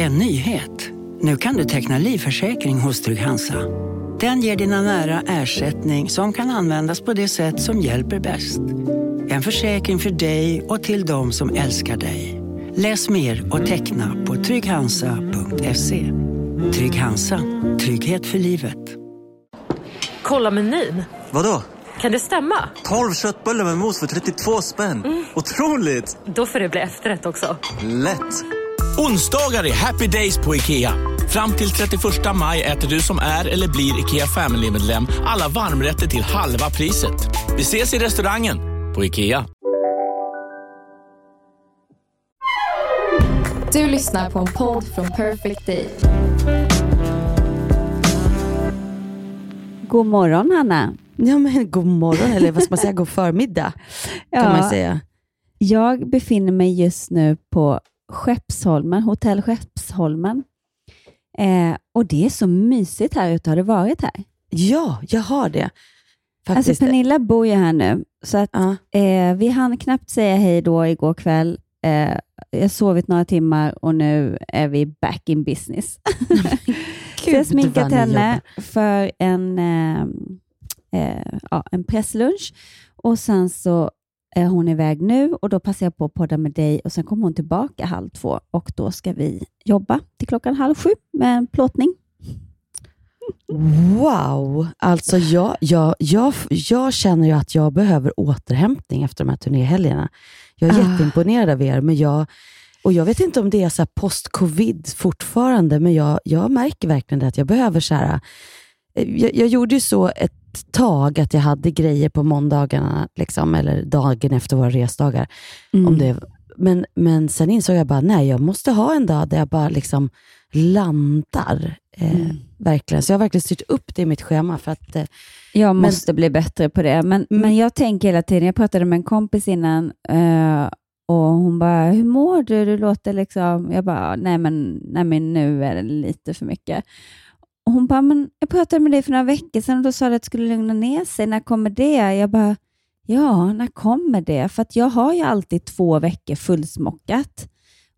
En nyhet. Nu kan du teckna livförsäkring hos Trygg-Hansa. Den ger dina nära ersättning som kan användas på det sätt som hjälper bäst. En försäkring för dig och till de som älskar dig. Läs mer och teckna på trygghansa.se. Trygg Hansa. Trygghet för livet. Kolla menyn. Vadå? Kan det stämma? 12 köttbullar med mos för 32 spänn. Mm. Otroligt! Då får det bli efterrätt också. Lätt! Onsdagar är happy days på IKEA. Fram till 31 maj äter du som är eller blir IKEA Family-medlem alla varmrätter till halva priset. Vi ses i restaurangen på IKEA. Du lyssnar på en podd från Perfect Day. God morgon Hanna. Ja men god morgon, eller vad ska man säga, god förmiddag kan ja, man säga. Jag befinner mig just nu på Skeppsholmen, hotell Skeppsholmen. Eh, och det är så mysigt här ute. Har du varit här? Ja, jag har det. Faktiskt. Alltså Pernilla bor ju här nu, så att, uh. eh, vi hann knappt säga hej då igår kväll. Eh, jag har sovit några timmar och nu är vi back in business. så jag har sminkat henne för en, eh, eh, ja, en presslunch och sen så är hon iväg nu och då passar jag på att podda med dig och sen kommer hon tillbaka halv två och då ska vi jobba till klockan halv sju med en plåtning. Wow! Alltså jag, jag, jag, jag känner ju att jag behöver återhämtning efter de här turnéhelgerna. Jag är ah. jätteimponerad av er, men jag, och jag vet inte om det är så post-covid fortfarande, men jag, jag märker verkligen det att jag behöver så här, eh, jag, jag gjorde ju så ett tag att jag hade grejer på måndagarna, liksom, eller dagen efter våra resdagar. Mm. Om det, men, men sen insåg jag bara, nej, jag måste ha en dag där jag bara liksom landar. Eh, mm. Verkligen. Så jag har verkligen styrt upp det i mitt schema. För att, eh, jag måste men, bli bättre på det. Men, mm. men jag tänker hela tiden, jag pratade med en kompis innan eh, och hon bara, hur mår du? Du låter liksom... Jag bara, nej men, nej men nu är det lite för mycket. Och hon bara, men jag pratade med dig för några veckor sedan och då sa du att det skulle lugna ner sig. När kommer det? Jag bara, ja, när kommer det? För att jag har ju alltid två veckor fullsmockat.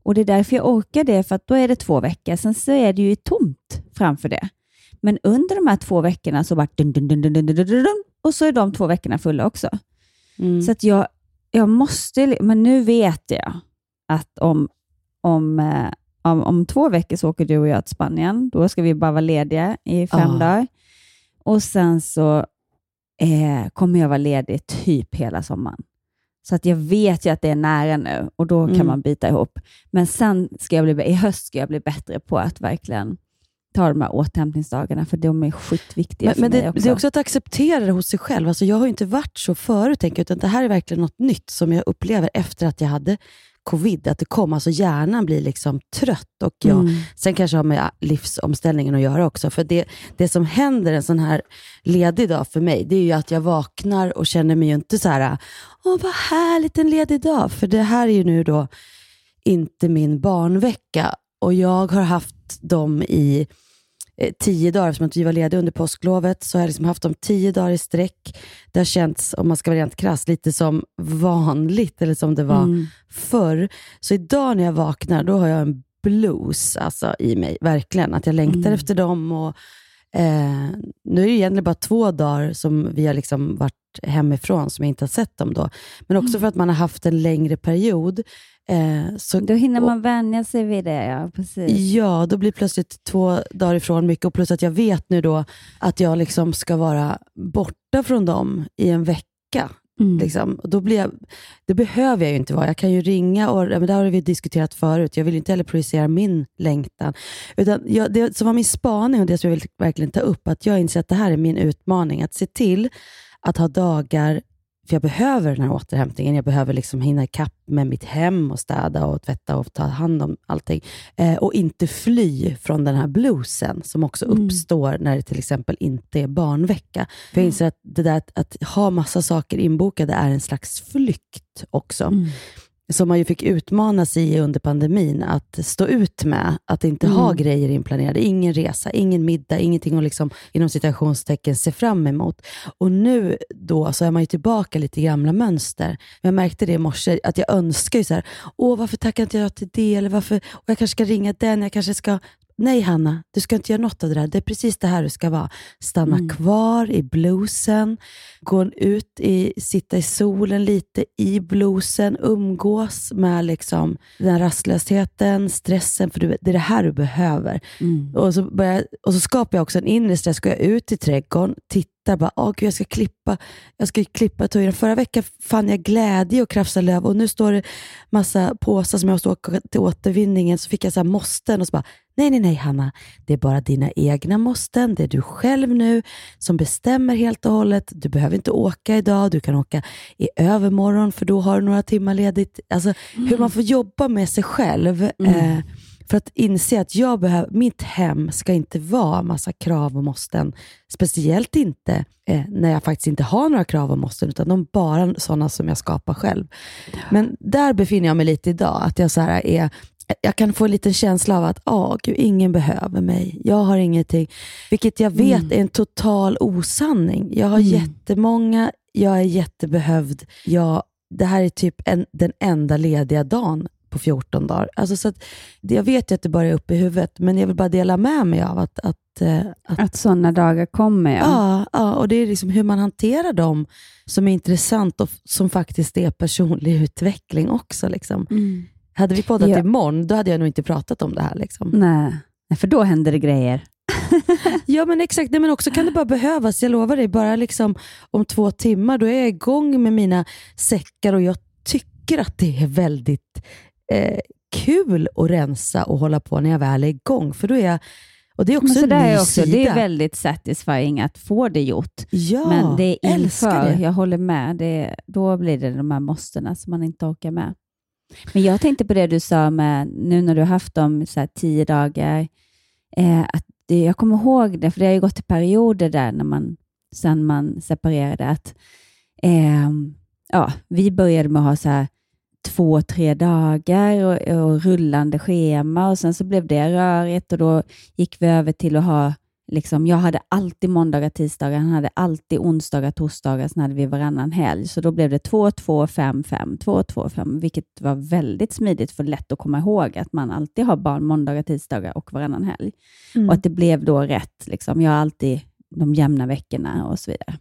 Och det är därför jag orkar det, för att då är det två veckor. Sen så är det ju tomt framför det. Men under de här två veckorna så bara dun, dun, dun, dun, dun, dun, dun, och så är de två veckorna fulla också. Mm. Så att jag, jag måste, men nu vet jag att om, om eh, om, om två veckor så åker du och jag till Spanien. Då ska vi bara vara lediga i fem oh. dagar. Och sen så eh, kommer jag vara ledig typ hela sommaren. Så att jag vet ju att det är nära nu och då kan mm. man byta ihop. Men sen ska jag bli, i höst ska jag bli bättre på att verkligen ta de här återhämtningsdagarna, för de är skitviktiga men, för men mig det, också. Det är också att acceptera det hos sig själv. Alltså jag har inte varit så förut, tänker, utan det här är verkligen något nytt som jag upplever efter att jag hade covid, att det kom. Alltså hjärnan blir liksom trött. Och jag, mm. Sen kanske har med livsomställningen att göra också. För det, det som händer en sån här ledig dag för mig, det är ju att jag vaknar och känner mig ju inte så här, åh vad härligt en ledig dag. För det här är ju nu då inte min barnvecka. Och jag har haft dem i tio dagar, eftersom att vi var lediga under påsklovet, så har jag liksom haft dem tio dagar i sträck. Det har känts, om man ska vara rent krass, lite som vanligt, eller som det var mm. förr. Så idag när jag vaknar, då har jag en blues alltså, i mig, verkligen. Att jag längtar mm. efter dem. Och, eh, nu är det egentligen bara två dagar som vi har liksom varit hemifrån, som jag inte har sett dem då. Men också mm. för att man har haft en längre period. Eh, så, då hinner man och, vänja sig vid det, ja. Precis. Ja, då blir plötsligt två dagar ifrån mycket och plus att jag vet nu då att jag liksom ska vara borta från dem i en vecka. Mm. Liksom. Och då blir jag, det behöver jag ju inte vara. Jag kan ju ringa, och men det har vi diskuterat förut. Jag vill inte heller projicera min längtan. Utan jag, det som var min spaning och det som jag vill verkligen ta upp, att jag inser att det här är min utmaning. Att se till att ha dagar för jag behöver den här återhämtningen. Jag behöver liksom hinna ikapp med mitt hem och städa och tvätta och ta hand om allting. Eh, och inte fly från den här bluesen som också mm. uppstår när det till exempel inte är barnvecka. För jag inser att det där att, att ha massa saker inbokade är en slags flykt också. Mm. Som man ju fick utmana sig i under pandemin, att stå ut med att inte Mm. ha grejer inplanerade. Ingen resa, ingen middag, ingenting att liksom, inom citationstecken se fram emot. Och nu då så är man ju tillbaka lite i gamla mönster. Jag märkte det i morse, att jag önskar ju så här, åh varför tackar inte jag till det? Eller varför, och jag kanske ska ringa den, jag kanske ska Nej Hanna, du ska inte göra något av det där. Det är precis det här du ska vara. Stanna Mm. kvar i bluesen, gå ut, i, sitta i solen lite i bluesen, umgås med liksom den rastlösheten, stressen, för du, det är det här du behöver. Mm. Och, så börjar, och så skapar jag också en inre stress. Går jag ut i trädgården, tittar, bara, åh gud, jag ska klippa, jag ska klippa tujen. Förra veckan fann jag glädje och krafsa löv och nu står det massa påsar som jag måste åka till återvinningen. Så fick jag så här måsten och så bara, nej, nej, nej Hanna, det är bara dina egna måsten. Det är du själv nu som bestämmer helt och hållet. Du behöver inte åka idag, du kan åka i övermorgon för då har du några timmar ledigt. Alltså hur man får jobba med sig själv. Eh, för att inse att jag behöver, mitt hem ska inte vara massa krav och måsten. Speciellt inte eh, när jag faktiskt inte har några krav och måsten, utan de är bara sådana som jag skapar själv. Men där befinner jag mig lite idag. Att jag, så här är, jag kan få en liten känsla av att åh, gud, ingen behöver mig. Jag har ingenting. Vilket jag vet är en total osanning. Jag har jättemånga, jag är jättebehövd. Jag, det här är typ en, den enda lediga dagen på 14 dagar. Alltså så att, det- jag vet ju att det bara är uppe i huvudet, men jag vill bara dela med mig av att, att, eh, att Att sådana dagar kommer, ja. Ja, ja, och det är liksom hur man hanterar dem som är intressant och som faktiskt är personlig utveckling också. Liksom. Mm. Hade vi poddat Ja. imorgon, då hade jag nog inte pratat om det här. Liksom. Nej. Nej, för då händer det grejer. Ja, men exakt. Nej, men också kan det bara behövas. Jag lovar dig, bara liksom om två timmar, då är jag igång med mina säckar och jag tycker att det är väldigt eh, kul att rensa och hålla på när jag väl är igång. För då är jag, och det är också Men så en ny också, sida. det är väldigt satisfying att få det gjort. ja, Men det är inför, det. jag håller med, det, då blir det de här måstena som man inte orkar med. Men jag tänkte på det du sa med, nu när du har haft dem så här tio dagar, eh, att det, jag kommer ihåg det, för det har ju gått i perioder där när man, sen man separerade, att eh, ja, vi började med att ha så här två, tre dagar och, och rullande schema och sen så blev det rörigt och då gick vi över till att ha Liksom, jag hade alltid måndagar, tisdagar, han hade alltid onsdagar, torsdagar, sen hade vi varannan helg. Så då blev det 2, 2, 5, 5, 2, 2, 5, vilket var väldigt smidigt för lätt att komma ihåg att man alltid har barn måndagar, tisdagar och varannan helg. Mm. Och att det blev då rätt. Liksom. Jag har alltid de jämna veckorna och så vidare.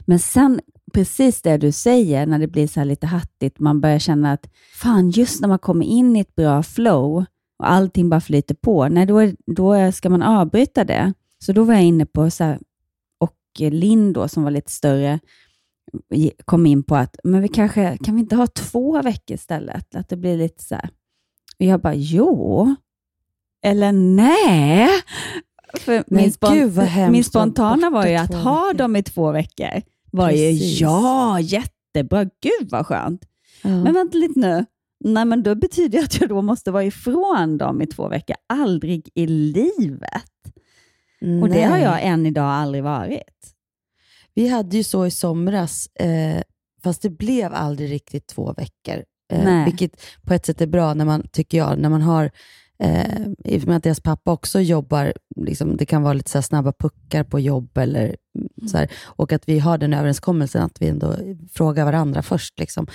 Men sen, precis det du säger, när det blir så lite hattigt, man börjar känna att fan, just när man kommer in i ett bra flow och allting bara flyter på, nej, då, är- då ska man avbryta det. Så då var jag inne på, så här, och Linn då, som var lite större, kom in på att men vi kanske, kan vi inte ha två veckor istället? Att det blir lite så här. Och jag bara, jo. Eller nej. För min, spont- min spontana var ju att ha dem i två veckor. Var ju, ja, jättebra. Gud vad skönt. Ja. Men vänta lite nu. Nej, men då betyder det att jag då måste vara ifrån dem i två veckor. Aldrig i livet. Och det har Nej. jag än idag aldrig varit. Vi hade ju så i somras, eh, fast det blev aldrig riktigt två veckor. Eh, Nej. vilket på ett sätt är bra, när man, tycker jag, när man har Eh, I och med att deras pappa också jobbar, liksom, det kan vara lite så snabba puckar på jobb, eller, mm, så här, och att vi har den överenskommelsen att vi ändå frågar varandra först. Liksom.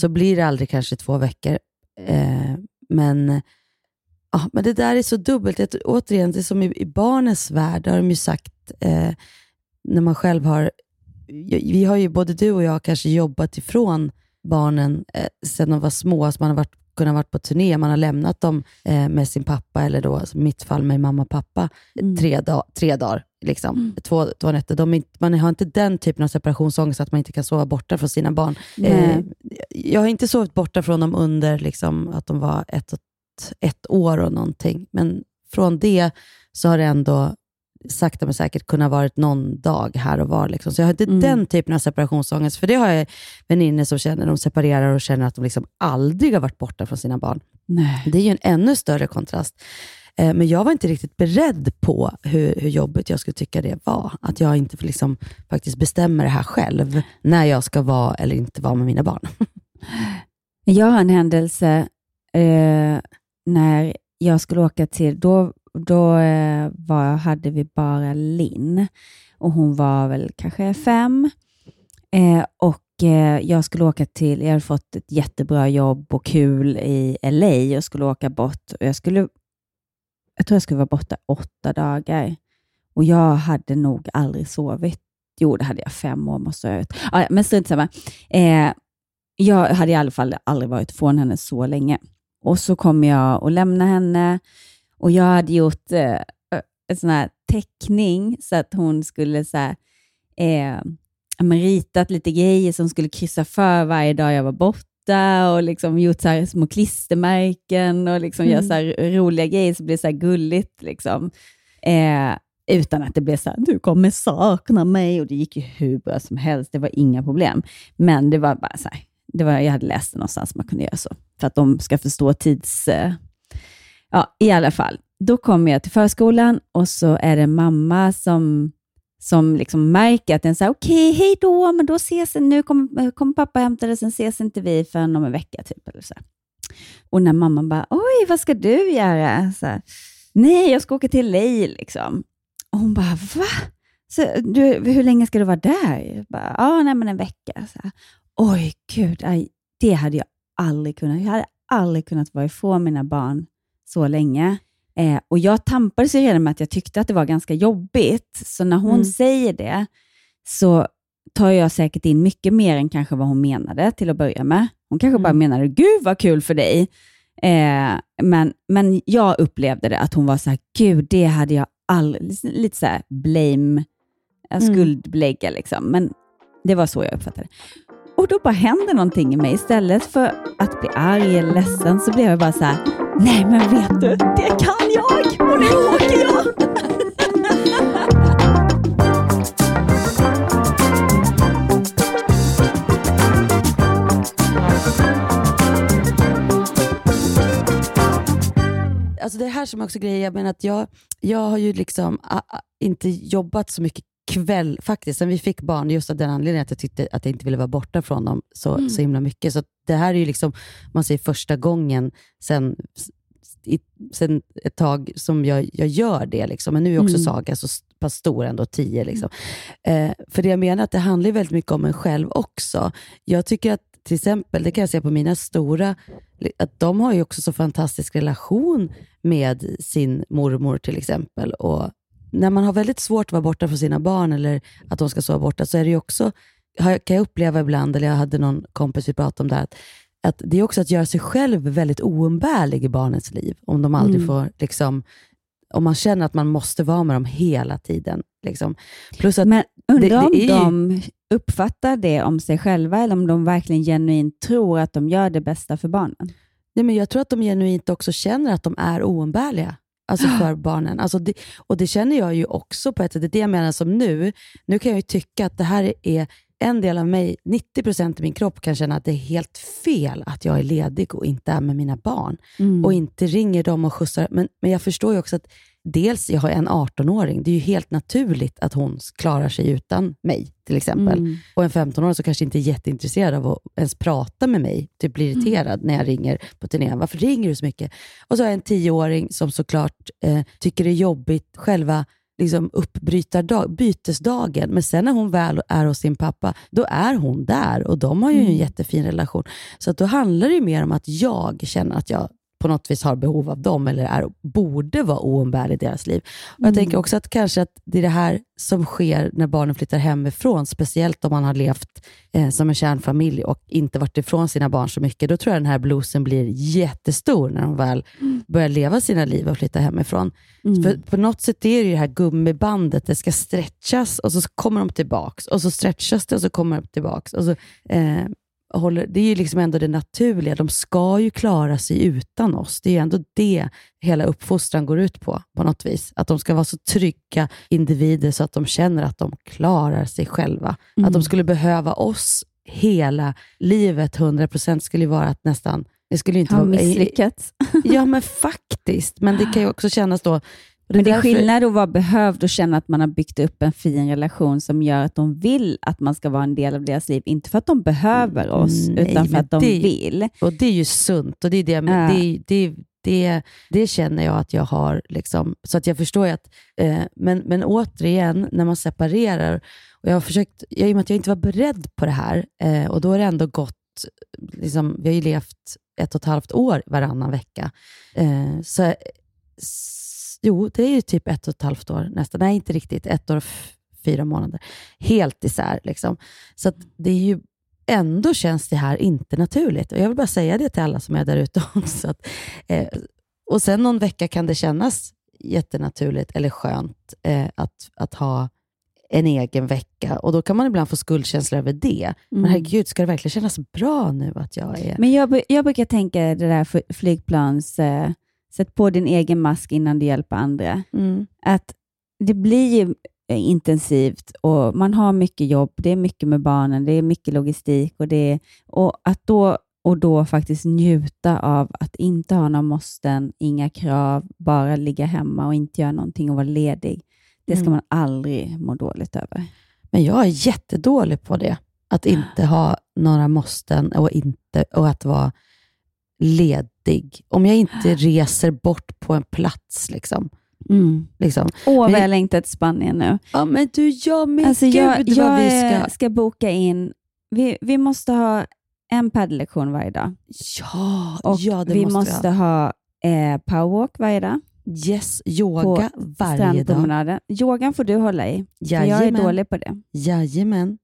Så blir det aldrig kanske två veckor. Eh, men, ja, men det där är så dubbelt. Jag, återigen, det är som i, i barnens värld, det har de ju sagt, eh, när man själv har... Vi har ju, både du och jag, kanske jobbat ifrån barnen eh, sedan de var små. Så man har varit, kunnat vara på turné, man har lämnat dem eh, med sin pappa, eller då, alltså i mitt fall med mamma och pappa, Mm. tre, dag, tre dagar. Liksom. Två, två nätter. De man har inte den typen av separationsångest att man inte kan sova borta från sina barn. Eh, jag har inte sovit borta från dem under liksom, att de var ett, ett år och någonting, men från det så har det ändå sakta men säkert kunnat varit någon dag här och var. Liksom. Så jag har inte Mm. den typen av separationsångest, för det har jag väninnor som känner, de separerar och känner att de liksom aldrig har varit borta från sina barn. Nej. Det är ju en ännu större kontrast. Eh, Men jag var inte riktigt beredd på hur, hur jobbigt jag skulle tycka det var. Att jag inte liksom faktiskt bestämmer det här själv, när jag ska vara eller inte vara med mina barn. Jag har en händelse eh, när jag skulle åka till, då, då eh, var, hade vi bara Linn och hon var väl kanske fem. Eh, och eh, jag skulle åka till, jag hade fått ett jättebra jobb och kul i LA och skulle åka bort. Och jag, skulle, jag tror jag skulle vara borta åtta dagar och jag hade nog aldrig sovit. Jo, det hade jag fem år måste jag ha ja, Men strunt samma. Eh, jag hade i alla fall aldrig varit från henne så länge. Och så kom jag och lämnade henne och jag hade gjort eh, en sån här teckning så att hon skulle så här, eh, ritat lite grejer som skulle kryssa för varje dag jag var borta och liksom gjort så små klistermärken och liksom mm. här roliga grejer så det blir så gulligt. Liksom. Eh, utan att det blev så här, du kommer sakna mig och det gick ju hur bra som helst. Det var inga problem. Men det var bara så här, det var, jag hade läst det någonstans man kunde göra så, för att de ska förstå tids... Eh, ja, i alla fall. Då kommer jag till förskolan och så är det mamma som, som liksom märker att den säger okej, okay, hej då, men då ses nu kommer kom pappa hämta det, sen ses inte vi förrän om en vecka. Typ, eller så. Och när mamman bara, oj, vad ska du göra? Så här, Nej, jag ska åka till LA. Liksom. Och hon bara, va? Så, du, hur länge ska du vara där? Jag bara, ja, nej, men en vecka. Så Oj, gud, aj, det hade jag aldrig kunnat. Jag hade aldrig kunnat vara ifrån mina barn så länge. Eh, och Jag tampades ju redan med att jag tyckte att det var ganska jobbigt, så när hon mm. säger det så tar jag säkert in mycket mer än kanske vad hon menade till att börja med. Hon kanske mm. bara menade, gud vad kul för dig. Eh, men, men jag upplevde det, att hon var så här, gud, det hade jag aldrig, lite så här blame, mm. skuldbelägga liksom. Men det var så jag uppfattade det. Och då bara händer någonting i mig. Istället för att bli arg eller ledsen så blev jag bara så här, nej men vet du, det kan jag och nu åker jag. Alltså det här som också grejer, jag menar att jag, jag har ju liksom a, a, inte jobbat så mycket kväll, faktiskt, sen vi fick barn, just av den anledningen att jag tyckte att jag inte ville vara borta från dem så, mm. så himla mycket. Så det här är ju liksom, man säger första gången sen, i, sen ett tag som jag, jag gör det. Liksom. Men nu är också mm. Saga så pass stor, ändå tio. Liksom. Mm. Eh, för det jag menar att det handlar väldigt mycket om en själv också. Jag tycker att till exempel, det kan jag se på mina stora, att de har ju också så fantastisk relation med sin mormor till exempel. Och när man har väldigt svårt att vara borta från sina barn eller att de ska sova borta, så är det ju också, kan jag uppleva ibland, eller jag hade någon kompis vi pratade om det, att, att det är också att göra sig själv väldigt oumbärlig i barnens liv. Om de aldrig mm. får, liksom, om man känner att man måste vara med dem hela tiden. Liksom. Plus att Men undrar om ju... de uppfattar det om sig själva, eller om de verkligen genuint tror att de gör det bästa för barnen? Nej, men jag tror att de genuint också känner att de är oumbärliga alltså för barnen. Alltså det, och Det känner jag ju också på ett sätt. Det är det jag menar som nu. Nu kan jag ju tycka att det här är en del av mig, 90% av min kropp kan känna att det är helt fel att jag är ledig och inte är med mina barn. Mm. Och inte ringer dem och skjutsar. Men, men jag förstår ju också att dels, jag har en 18-åring. Det är ju helt naturligt att hon klarar sig utan mig, till exempel. Mm. Och en 15-åring som kanske inte är jätteintresserad av att ens prata med mig, typ blir mm. irriterad mm. när jag ringer på turnén. Varför ringer du så mycket? Och så har jag en 10-åring som såklart eh, tycker det är jobbigt själva liksom uppbrytardag, bytesdagen. Men sen när hon väl är hos sin pappa, då är hon där och de har ju mm. en jättefin relation. Så då handlar det mer om att jag känner att jag på något vis har behov av dem eller är, borde vara oumbärlig i deras liv. Och jag mm. tänker också att kanske att det är det här som sker när barnen flyttar hemifrån, speciellt om man har levt eh, som en kärnfamilj och inte varit ifrån sina barn så mycket. Då tror jag den här bluesen blir jättestor när de väl mm. börjar leva sina liv och flytta hemifrån. Mm. För på något sätt är det ju det här gummibandet, det ska stretchas och så kommer de tillbaks och så stretchas det och så kommer de tillbaks. Och så, eh, håller, det är ju liksom ändå det naturliga. De ska ju klara sig utan oss. Det är ju ändå det hela uppfostran går ut på, på något vis. Att de ska vara så trygga individer så att de känner att de klarar sig själva. Mm. Att de skulle behöva oss hela livet, 100% skulle ju vara att nästan det skulle inte ha vara, misslyckats. Ja, men faktiskt. Men det kan ju också kännas då Och Men det är skillnad att vara behövd och känna att man har byggt upp en fin relation som gör att de vill att man ska vara en del av deras liv. Inte för att de behöver oss, Mm, Nej, utan för att de det- vill. Och det är ju sunt och det, är det, Ja. det, det, det, det känner jag att jag har. Liksom, så att jag förstår ju att, eh, men, men återigen, när man separerar, och jag har försökt, jag, i och med att jag inte var beredd på det här, eh, och då har det ändå gått, liksom, vi har ju levt ett och ett halvt år varannan vecka. Eh, så, jo, det är ju typ ett och ett halvt år nästan. Nej, inte riktigt. Ett år och fyra månader. Helt isär. Liksom. Så det är ju ändå känns det här inte naturligt. Och Jag vill bara säga det till alla som är där ute också. Att, eh, och sen någon vecka kan det kännas jättenaturligt eller skönt eh, att, att ha en egen vecka. Och Då kan man ibland få skuldkänslor över det. Men Mm. herregud, ska det verkligen kännas bra nu att jag är... Men jag, jag brukar tänka det där flygplans, eh, sätt på din egen mask innan du hjälper andra. Mm. Att det blir eh, intensivt och man har mycket jobb, det är mycket med barnen, det är mycket logistik och, det är, och att då och då faktiskt njuta av att inte ha några måsten, inga krav, bara ligga hemma och inte göra någonting och vara ledig. Det ska Mm. man aldrig må dåligt över. Men jag är jättedålig på det. Att inte ha några måsten och, inte, och att vara ledig. Om jag inte reser bort på en plats. Liksom. Liksom. Åh, vad Men- jag längtar till Spanien nu. Ja, men du, jag med. Alltså Gud jag vad jag vi ska... ska boka in, vi, vi måste ha en paddellektion varje dag. Ja, Och ja det vi måste, måste ha. eh, powerwalk varje dag. Yes, yoga varje dag. Yogan får du hålla i, för jag är Jajamän. dålig på det. Jajamän.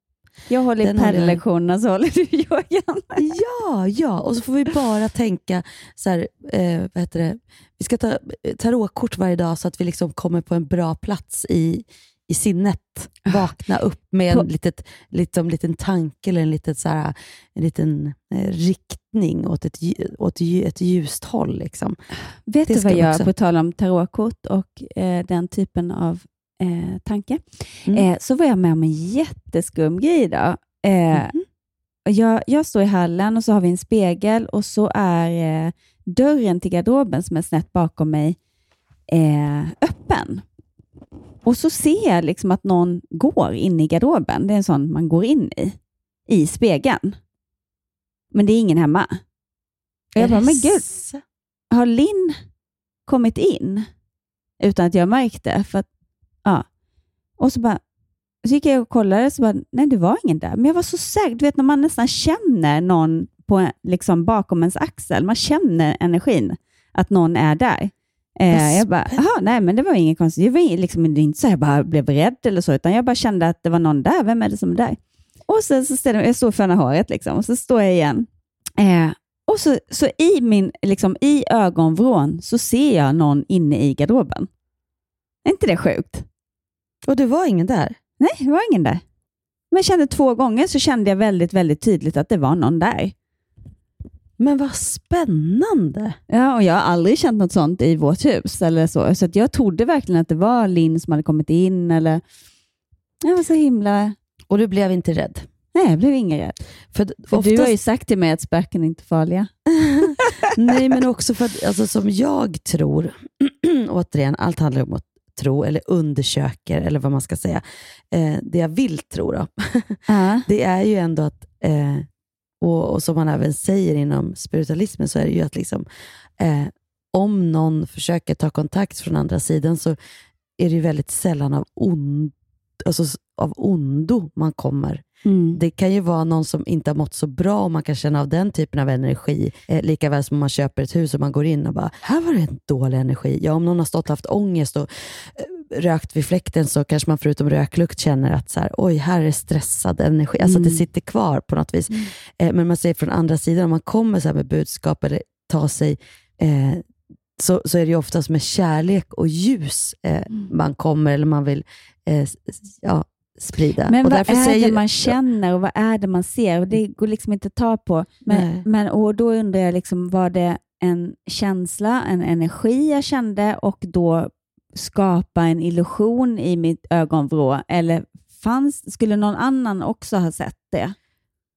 Jag håller i paddellektionerna så håller du yogan. Ja, ja. Och så får vi bara tänka, så här, eh, vad heter det? vi ska ta tarotkort varje dag så att vi liksom kommer på en bra plats i, i sinnet. Vakna upp med en litet, liksom, liten tanke eller en, litet, så här, en liten eh, riktning åt ett, åt ett ljust håll. Liksom. Vet Det du vad jag, också. på tal om tarotkort och eh, den typen av eh, tanke, Mm. eh, så var jag med om en jätteskum grej idag. Eh, Mhm. och jag, jag står i hallen och så har vi en spegel och så är eh, dörren till garderoben som är snett bakom mig eh, öppen. Och så ser jag liksom att någon går in i garderoben. Det är en sån man går in i, i spegeln. Men det är ingen hemma. Och jag bara, men gud, har Linn kommit in utan att jag märkte? För att, ja. Och så bara, så gick jag och kollade så bara, nej det var ingen där. Men jag var så säker, du vet när man nästan känner någon på, liksom bakom ens axel, man känner energin att någon är där. Eh, jag bara, jaha, nej men det var inget konstigt. Det var liksom, det är inte så jag bara blev rädd eller så, utan jag bara kände att det var någon där. Vem är det som är där? Och sen så ställer jag, jag står för håret liksom, och så står jag igen. Eh, och så, så i, min, liksom, i ögonvrån så ser jag någon inne i garderoben. Är inte det sjukt? Och det var ingen där? Nej, det var ingen där. Men jag kände två gånger så kände jag väldigt, väldigt tydligt att det var någon där. Men vad spännande. Ja, och jag har aldrig känt något sånt i vårt hus eller så. Så jag trodde verkligen att det var Linn som hade kommit in eller... Jag var så himla... Och du blev inte rädd? Nej, jag blev ingen rädd. För, För oftast... du har ju sagt till mig att spöken inte är farliga. Nej, men också för att alltså, som jag tror, återigen, allt handlar om att tro eller undersöker eller vad man ska säga. Eh, det jag vill tro då, Ja. det är ju ändå att, eh, och, och som man även säger inom spiritualismen, så är det ju att liksom, eh, om någon försöker ta kontakt från andra sidan så är det ju väldigt sällan av, ond, alltså, av ondo man kommer. Mm. Det kan ju vara någon som inte har mått så bra och man kan känna av den typen av energi. Eh, lika väl som om man köper ett hus och man går in och bara, här var det en dålig energi. Ja, om någon har stått och haft ångest och eh, rökt vid fläkten så kanske man förutom röklukt känner att så här, oj, här är stressad energi. Alltså att det Mm. sitter kvar på något vis. Eh, men man säger från andra sidan, om man kommer så med budskap eller tar sig eh, så, så är det ju oftast med kärlek och ljus eh, man kommer eller man vill eh, ja, sprida. Men och vad är säger, det man känner och vad är det man ser? Och det går liksom inte att ta på. Men, Nej. men, och då undrar jag, liksom, var det en känsla, en energi jag kände och då skapa en illusion i mitt ögonvrå? Eller fanns, skulle någon annan också ha sett det?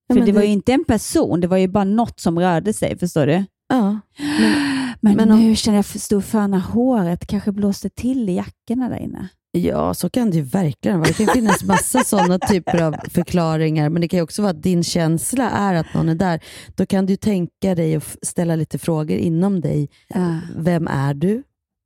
Ja, För men det var det- ju inte en person, det var ju bara något som rörde sig, förstår du? Ja, men, Men, Men om- nu känner jag stor föna håret. kanske blåste till i jackorna där inne. Ja, så kan det ju verkligen vara. Det kan finnas massa sådana typer av förklaringar, men det kan också vara att din känsla är att någon är där. Då kan du tänka dig och ställa lite frågor inom dig. Ja. Vem är du?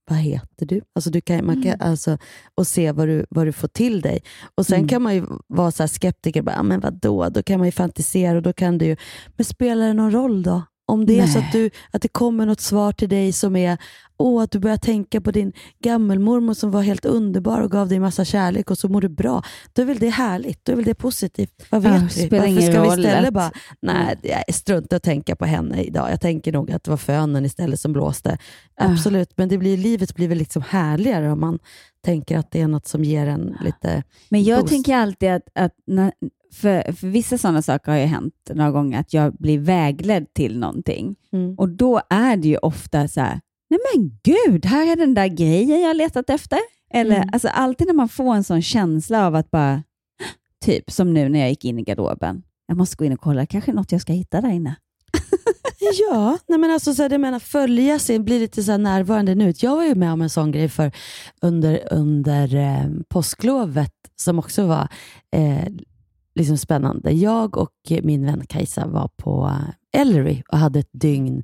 Vad heter du? Alltså du kan, man kan, alltså, och se vad du, vad du får till dig. Och Sen Mm. kan man ju vara så här skeptiker, bara, "Ah, men vadå? Då kan man ju fantisera och då kan du ju, men spelar det någon roll då? Om det är så Nej. att, du, att det kommer något svar till dig som är Åh, att du börjar tänka på din gammelmormor som var helt underbar och gav dig massa kärlek och så mår du bra. Då är väl det härligt? Då är väl det positivt? Vad vet Ja, vi? Varför ska vi istället bara, nej, jag struntar att tänka på henne idag. Jag tänker nog att det var fönen istället som blåste. Ja. Absolut, men det blir, livet blir väl liksom härligare om man tänker att det är något som ger en lite... Men jag Boost. tänker alltid att, att när, för, för vissa sådana saker har ju hänt några gånger, att jag blir vägledd till någonting. Mm. Och då är det ju ofta så här, nej men gud, här är den där grejen jag letat efter. Eller Mm. alltså alltid när man får en sån känsla av att bara, typ som nu när jag gick in i garderoben, jag måste gå in och kolla, kanske något jag ska hitta där inne. Ja, nej men alltså så här, jag menar, följa sig, bli lite så här närvarande nu. Jag var ju med om en sån grej för under, under eh, påsklovet som också var eh, liksom spännande. Jag och min vän Kajsa var på eh, Ellery och hade ett dygn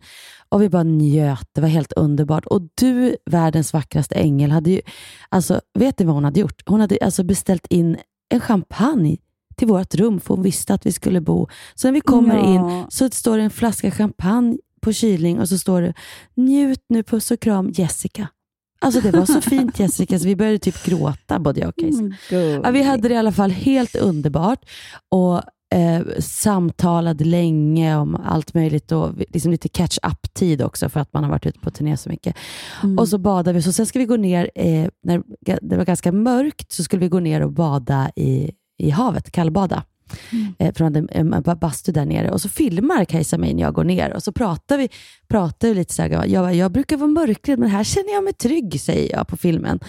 och vi bara njöt. Det var helt underbart. Och du, världens vackraste ängel, hade ju, alltså, vet du vad hon hade gjort? Hon hade alltså beställt in en champagne till vårt rum, för hon visste att vi skulle bo. Så när vi kommer Ja. in så står det en flaska champagne på kylning och så står det njut nu, puss och kram, Jessica. Alltså det var så fint Jessica, så vi började typ gråta både jag och Kajsa. Mm, Ja, vi hade det i alla fall helt underbart och eh, samtalade länge om allt möjligt och liksom lite catch-up-tid också för att man har varit ute på turné så mycket. Mm. Och så badade vi, så sen ska vi gå ner, eh, när det var ganska mörkt, så skulle vi gå ner och bada i, i havet, kallbada. Eh, från en, bastu där nere. Och så filmar Kajsa mig när jag går ner och så pratar vi, pratar vi lite så här, jag, bara, jag brukar vara mörkrädd men här känner jag mig trygg, säger jag på filmen.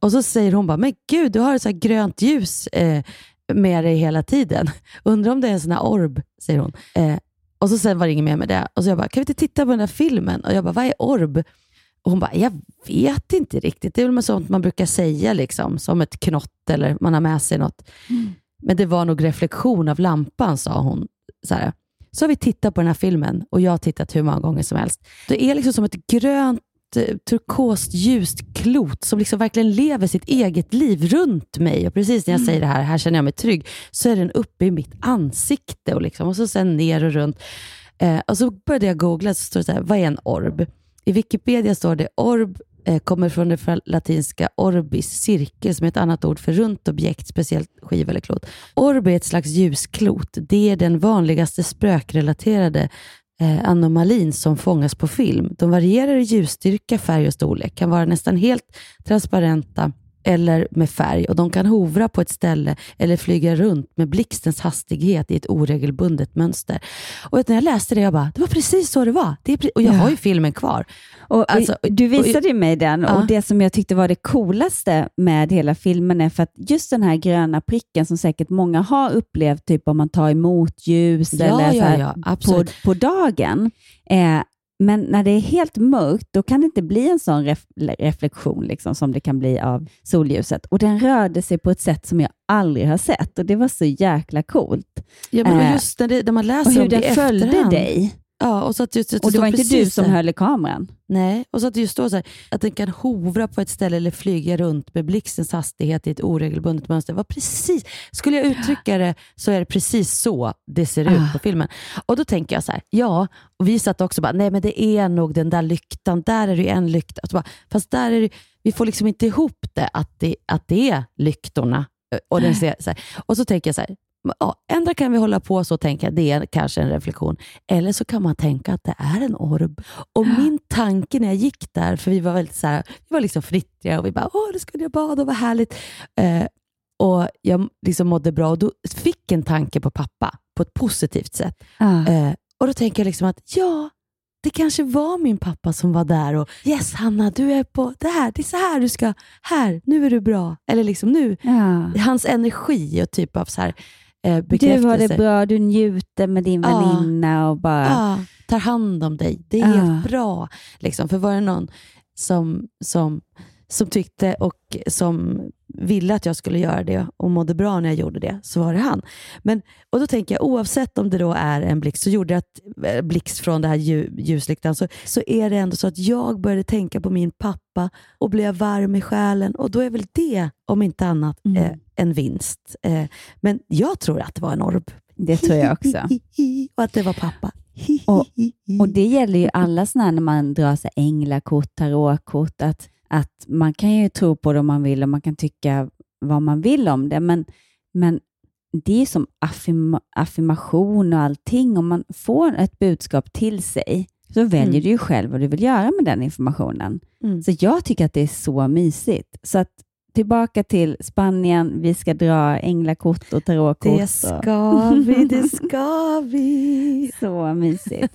Och så säger hon bara, men gud, du har så här grönt ljus eh, med dig hela tiden. Undrar om det är en sån här orb, säger hon. Eh, och så sen var det inget mer med det. Och så jag bara, kan vi inte titta på den där filmen? Och jag bara, vad är orb? Och hon bara, jag vet inte riktigt. Det är väl sånt man brukar säga, liksom, som ett knott eller man har med sig något. Men det var nog reflektion av lampan, sa hon. Så, här. så har vi tittat på den här filmen och jag har tittat hur många gånger som helst. Det är liksom som ett grönt, eh, turkost, ljust klot som liksom verkligen lever sitt eget liv runt mig. Och precis när jag säger det här, här känner jag mig trygg, så är den uppe i mitt ansikte och, liksom, och så sen ner och runt. Eh, och så började jag googla, så står det så här, vad är en orb? I Wikipedia står det orb Eh, kommer från det latinska orbis, cirkel, som är ett annat ord för runt objekt, speciellt skiva eller klot. Orb är ett slags ljusklot. Det är den vanligaste spökrelaterade eh, anomalin som fångas på film. De varierar i ljusstyrka, färg och storlek, kan vara nästan helt transparenta eller med färg och de kan hovra på ett ställe eller flyga runt med blixtens hastighet i ett oregelbundet mönster. Och när jag läste det, jag bara, det var precis så det var. Det är, och jag Ja. har ju filmen kvar. Och, Alltså, du visade ju mig den Ja. och det som jag tyckte var det coolaste med hela filmen är för att just den här gröna pricken som säkert många har upplevt, typ om man tar emot ljus Ja, eller så ja, här ja, på, på dagen. Eh, men när det är helt mörkt, då kan det inte bli en sån ref reflektion liksom, som det kan bli av solljuset. Och den rörde sig på ett sätt som jag aldrig har sett och det var så jäkla coolt. Ja, men Eh, och just när, det, när man Och läser hur om det den i följde efterhand. dig. Ja, och så att just, att Och det var inte du som där. höll i kameran. Nej, och så att det just står så här, att den kan hovra på ett ställe eller flyga runt med blixtens hastighet i ett oregelbundet mönster. Var precis, skulle jag uttrycka det så är det precis så det ser ut Ah. på filmen. Och då tänker jag så här, ja, och vi satt också bara, nej men det är nog den där lyktan, där är det ju en lykta. Och så bara, Fast där är det, vi får liksom inte ihop det, att det, att det är lyktorna. Och, den ser, så här. och så tänker jag så här, ja, ändra kan vi hålla på så och tänka, det är kanske en reflektion. Eller så kan man tänka att det är en orb. Och min tanke när jag gick där, för vi var väldigt så här, vi var liksom frittriga och vi bara, åh, nu ska jag bada, vad härligt. Eh, och jag liksom mådde bra och då fick en tanke på pappa på ett positivt sätt. Ah. Eh, och då tänker jag liksom att, ja, det kanske var min pappa som var där och yes Hanna, du är på det här, det är så här du ska, här, nu är du bra. Eller liksom nu, Ja. hans energi och typ av så här, eh, Du bekräftelse. har det bra, du njuter med din Ja. väninna och bara... Ja, tar hand om dig. Det är Ja. helt bra. Liksom. För var det någon som, som, som tyckte och som ville att jag skulle göra det och mådde bra när jag gjorde det, så var det han. Men, och då tänker jag, oavsett om det då är en blixt, så gjorde att, eh, blixt från det här lju, ljuslyktan, så, så är det ändå så att jag började tänka på min pappa och blev varm i själen. Och då är väl det, om inte annat, Mm. eh, en vinst. Eh, men jag tror att det var en orb. Det tror jag också. och att det var pappa. Och- Och det gäller ju alla sådana när man drar sig änglakort, tarotkort, att, att man kan ju tro på det om man vill och man kan tycka vad man vill om det, men, men det är som affirma, affirmation och allting. Om man får ett budskap till sig, så väljer Mm. du ju själv vad du vill göra med den informationen. Mm. Så jag tycker att det är så mysigt. Så att tillbaka till Spanien, vi ska dra änglakort och tarotkort. Det ska vi, det ska vi. Så mysigt.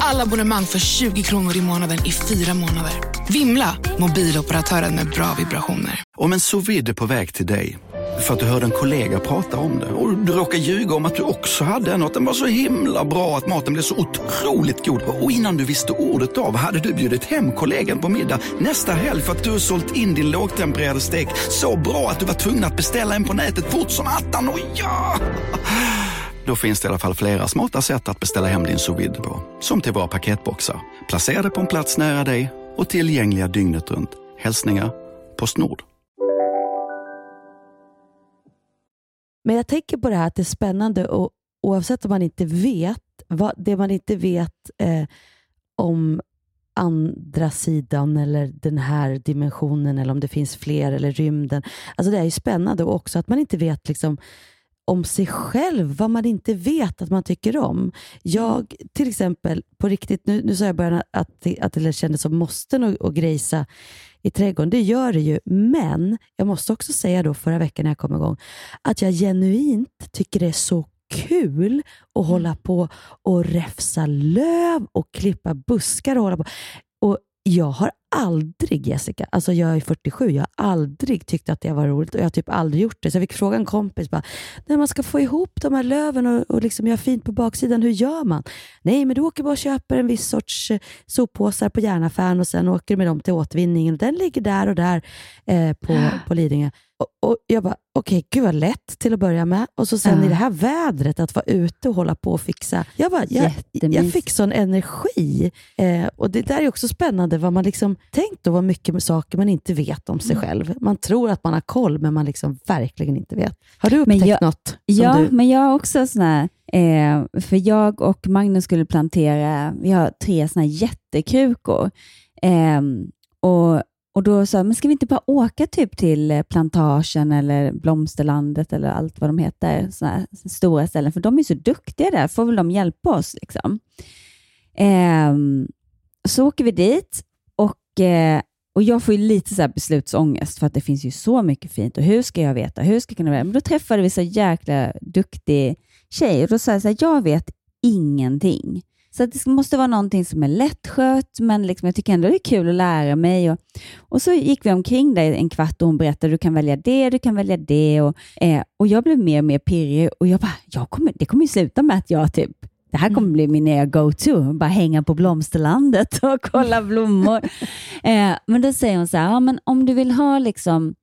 Alla abonnemang för 20 kronor i månaden i fyra månader. Vimla! Mobiloperatören med bra vibrationer. Om en sous vide är på väg till dig för att du hörde en kollega prata om det och du råkade ljuga om att du också hade en och att den var så himla bra att maten blev så otroligt god och innan du visste ordet av hade du bjudit hem kollegan på middag nästa helg för att du sålt in din lågtempererade stek så bra att du var tvungen att beställa en på nätet fort som attan. Och ja! Då finns det i alla fall flera smarta sätt att beställa hem din sous vide på. Som till våra paketboxar, placerade på en plats nära dig och tillgängliga dygnet runt. Hälsningar Postnord. Men jag tänker på det här att det är spännande och oavsett om man inte vet, vad, det man inte vet eh, om andra sidan eller den här dimensionen eller om det finns fler eller rymden. Alltså det är ju spännande och också att man inte vet liksom om sig själv, vad man inte vet att man tycker om. Jag till exempel, på riktigt, nu, nu sa jag början att, att det kändes som måsten och, och grejsa i trädgården. Det gör det ju, men jag måste också säga då förra veckan när jag kom igång, att jag genuint tycker det är så kul att hålla på och räfsa löv och klippa buskar och hålla på. Och jag har aldrig, Jessica, alltså jag är 47, jag har aldrig tyckt att det var roligt och jag har typ aldrig gjort det. Så jag fick fråga en kompis, bara, när man ska få ihop de här löven och, och liksom göra fint på baksidan, hur gör man? Nej, men du åker bara och köper en viss sorts eh, soppåsar på järnaffären och sen åker du med dem till återvinningen. Den ligger där och där eh, på, på Lidingö. Och, jag bara, okej, gud vad lätt till att börja med. Och så sen Ja. i det här vädret, att vara ute och hålla på och fixa. Jag, bara, jag, jag fick sån energi. Eh, och Det där är också spännande, vad man liksom tänkt då vad mycket med saker man inte vet om sig Mm. själv. Man tror att man har koll, men man liksom verkligen inte vet. Har du Men upptäckt jag- något? Ja, du... men jag har också såna här, eh, för jag och Magnus skulle plantera, vi har tre såna här jättekrukor. Eh, och, och då sa jag, men ska vi inte bara åka typ till eh, plantagen eller blomsterlandet eller allt vad de heter, såna här stora ställen, för de är så duktiga där, får väl de hjälpa oss liksom. Eh, så åker vi dit och eh, och jag får ju lite så här beslutsångest för att det finns ju så mycket fint och hur ska jag veta? Hur ska jag kunna veta? Men då träffade vi så jäkla duktig tjej och då sa jag så här, jag vet ingenting. Så det måste vara någonting som är lättskött, men liksom jag tycker ändå det är kul att lära mig. Och, och så gick vi omkring där en kvart och hon berättade, du kan välja det, du kan välja det. Och, eh, och jag blev mer och mer pirrig och jag bara, jag kommer, det kommer ju sluta med att jag typ det här kommer bli min nya go-to, bara hänga på blomsterlandet och kolla blommor. eh, men då säger hon så här, ja, men om du vill ha liksom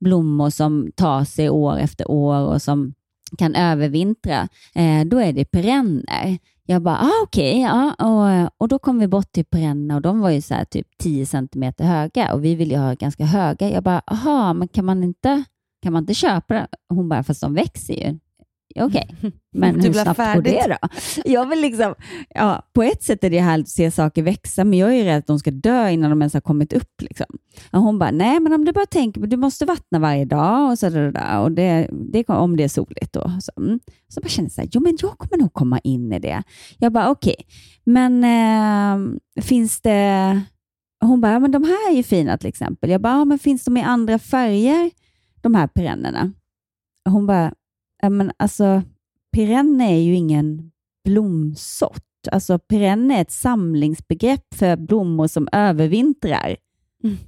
blommor som tar sig år efter år och som kan övervintra, eh, då är det perenner. Jag bara, ah, okej, ja, och, och då kom vi bort till Bränna och de var ju så här typ 10 centimeter höga och vi ville ju ha ganska höga. Jag bara, aha, men kan man inte, kan man inte köpa det? Hon bara, fast de växer ju okej, men Du hur blir snabbt går färdigt. det då? Jag vill liksom, ja, på ett sätt är det härligt att se saker växa, men jag är rädd att de ska dö innan de ens har kommit upp. Liksom. Och hon bara, nej men om du bara tänker, du måste vattna varje dag och så där, där, och det, det, om det är soligt. Då. Så, mm. så bara kände jag så här, jo men jag kommer nog komma in i det. Jag bara, okej, men eh, finns det... Hon bara, ja, men de här är ju fina till exempel. Jag bara, ja, men finns de i andra färger, de här perennerna? Hon bara, men alltså perenner är ju ingen blomsort. Alltså perenner är ett samlingsbegrepp för blommor som övervintrar.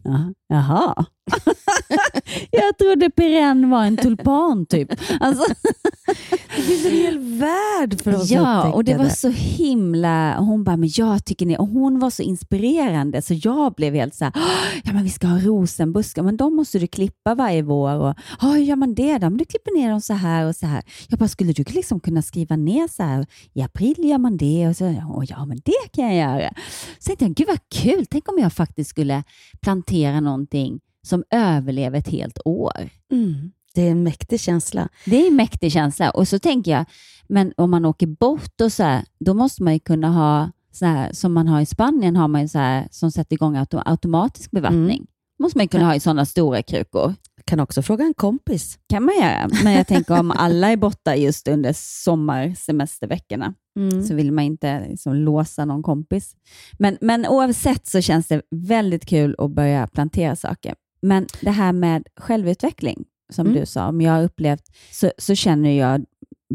Ja, Jaha. jag trodde perenn var en tulpan typ. Alltså, Det finns en hel värld för oss Ja, och det var så himla... Hon bara, men jag tycker ni... Och hon var så inspirerande så jag blev helt så här, "Åh, ja men vi ska ha rosenbuskar, men de måste du klippa varje vår. Och, "Ja, hur gör man det då? Men du klipper ner dem så här och så här. Jag bara, skulle du liksom kunna skriva ner så här, i april gör man det och så, "Åh, ja men det kan jag göra. Så tänkte jag, gud vad kul, tänk om jag faktiskt skulle plantera någonting som överlever ett helt år. Mm. Det är en mäktig känsla. Det är en mäktig känsla. Och så tänker jag, men om man åker bort och så här, då måste man ju kunna ha, så här, som man har i Spanien, har man ju så här, som sätter igång auto, automatisk bevattning. Måste man kunna ha i sådana stora krukor. Kan också fråga en kompis. kan man göra. Men jag tänker om alla är borta just under sommarsemesterveckorna Mm. så vill man inte liksom låsa någon kompis. Men, men oavsett så känns det väldigt kul att börja plantera saker. Men det här med självutveckling, som Mm. du sa, om jag har upplevt, så, så känner jag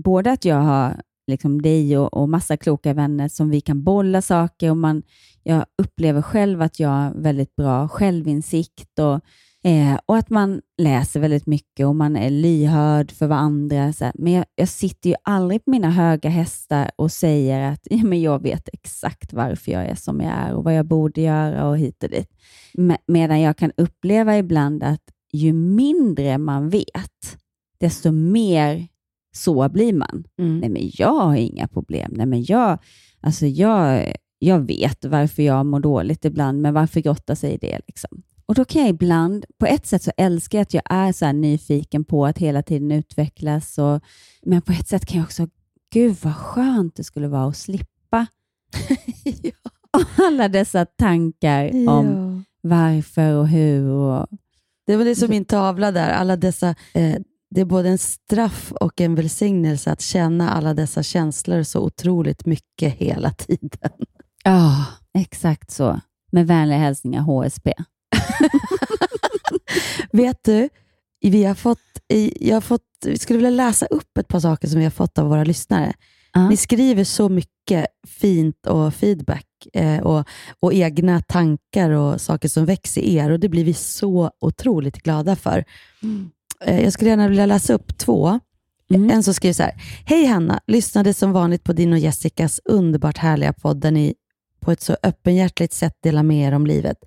både att jag har liksom dig och, och massa kloka vänner som vi kan bolla saker och man, jag upplever själv att jag har väldigt bra självinsikt och Eh, och att man läser väldigt mycket och man är lyhörd för vad andra... Så här. Men jag, jag sitter ju aldrig på mina höga hästar och säger att ja, men jag vet exakt varför jag är som jag är och vad jag borde göra och hit och dit. Med, medan jag kan uppleva ibland att ju mindre man vet, desto mer så blir man. Mm. Nej, men jag har inga problem. Nej, men jag, alltså jag, jag vet varför jag mår dåligt ibland, men varför grotta sig i det? Liksom? Och då kan jag ibland, på ett sätt så älskar jag att jag är så nyfiken på att hela tiden utvecklas, och, men på ett sätt kan jag också, gud vad skönt det skulle vara att slippa alla dessa tankar om Ja. varför och hur. Och, Det var det som min tavla där. Alla dessa, eh, det är både en straff och en välsignelse att känna alla dessa känslor så otroligt mycket hela tiden. ja, exakt så. Med vänliga hälsningar HSP. Vet du, vi har fått, jag har fått, vi skulle vilja läsa upp ett par saker som vi har fått av våra lyssnare. Ja. Ni skriver så mycket fint och feedback eh, och, och egna tankar och saker som växer i er och det blir vi så otroligt glada för. Eh, jag skulle gärna vilja läsa upp två. Mm. En som skriver så här. Hej Hanna, lyssnade som vanligt på din och Jessicas underbart härliga podd där ni på ett så öppenhjärtligt sätt delar med er om livet.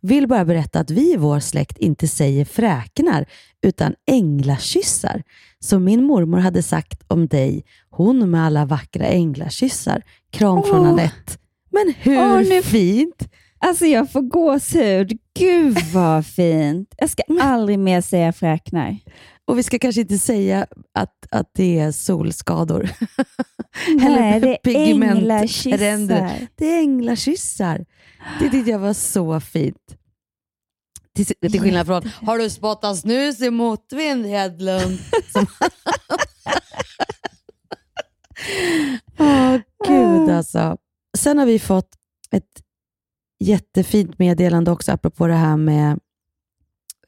Vill bara berätta att vi i vår släkt inte säger fräknar utan änglakyssar. Som min mormor hade sagt om dig, hon med alla vackra änglakyssar. Kram från Åh. Anette. Men hur Åh, nu- fint? Alltså jag får gåshud. Gud vad fint. Jag ska aldrig mer säga fräknar. Och vi ska kanske inte säga att, att det är solskador. Nej, det är änglakyssar. Det är änglakyssar. Det tyckte jag var så fint. Till, till skillnad från, har du spottat snus i motvind Hedlund? Åh gud alltså. Sen har vi fått ett jättefint meddelande också apropå det här med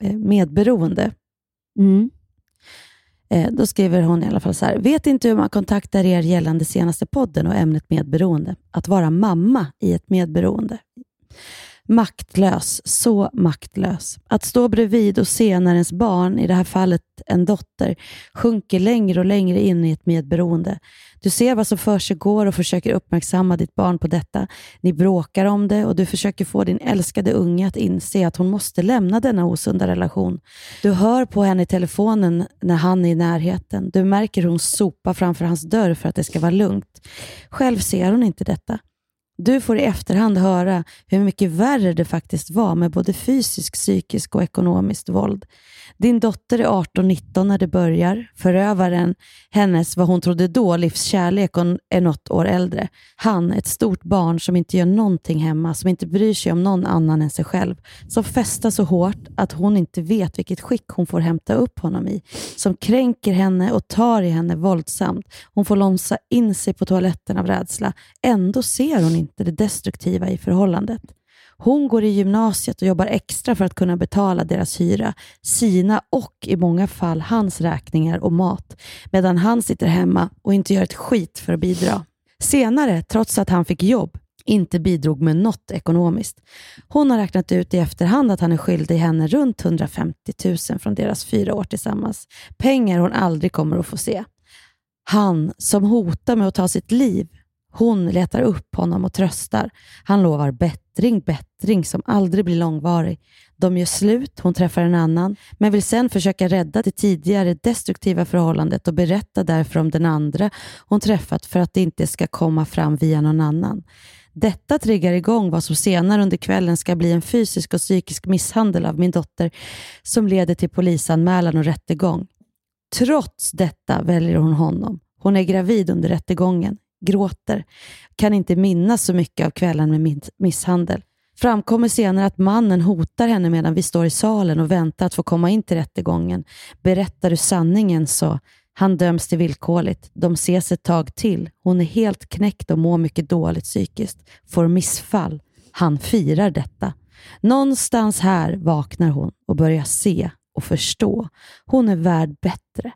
eh, medberoende. Mm. Eh, Då skriver hon i alla fall så här. Vet inte hur man kontaktar er gällande senaste podden och ämnet medberoende. Att vara mamma i ett medberoende. Maktlös, så maktlös. Att stå bredvid och se när ens barn, i det här fallet en dotter, sjunker längre och längre in i ett medberoende. Du ser vad som för sig går och försöker uppmärksamma ditt barn på detta. Ni bråkar om det och du försöker få din älskade unge att inse att hon måste lämna denna osunda relation. Du hör på henne i telefonen när han är i närheten. Du märker hur hon sopar framför hans dörr för att det ska vara lugnt. Själv ser hon inte detta. Du får i efterhand höra hur mycket värre det faktiskt var med både fysisk, psykisk och ekonomiskt våld. Din dotter är 18-19 när det börjar. Förövaren, hennes vad hon trodde då livskärlek är något år äldre. Han, ett stort barn som inte gör någonting hemma, som inte bryr sig om någon annan än sig själv. Som festar så hårt att hon inte vet vilket skick hon får hämta upp honom i. Som kränker henne och tar i henne våldsamt. Hon får lomsa in sig på toaletten av rädsla. Ändå ser hon inte det destruktiva i förhållandet. Hon går i gymnasiet och jobbar extra för att kunna betala deras hyra, sina och i många fall hans räkningar och mat, medan han sitter hemma och inte gör ett skit för att bidra. Senare, trots att han fick jobb, inte bidrog med något ekonomiskt. Hon har räknat ut i efterhand att han är skyldig henne runt 150 000 från deras fyra år tillsammans. Pengar hon aldrig kommer att få se. Han som hotar med att ta sitt liv hon letar upp honom och tröstar. Han lovar bättring, bättring som aldrig blir långvarig. De gör slut, hon träffar en annan, men vill sen försöka rädda det tidigare destruktiva förhållandet och berätta därför om den andra hon träffat för att det inte ska komma fram via någon annan. Detta triggar igång vad som senare under kvällen ska bli en fysisk och psykisk misshandel av min dotter som leder till polisanmälan och rättegång. Trots detta väljer hon honom. Hon är gravid under rättegången gråter, kan inte minnas så mycket av kvällen med misshandel. Framkommer senare att mannen hotar henne medan vi står i salen och väntar att få komma in till rättegången. Berättar du sanningen så han döms till villkorligt. De ses ett tag till. Hon är helt knäckt och mår mycket dåligt psykiskt. Får missfall. Han firar detta. Någonstans här vaknar hon och börjar se och förstå. Hon är värd bättre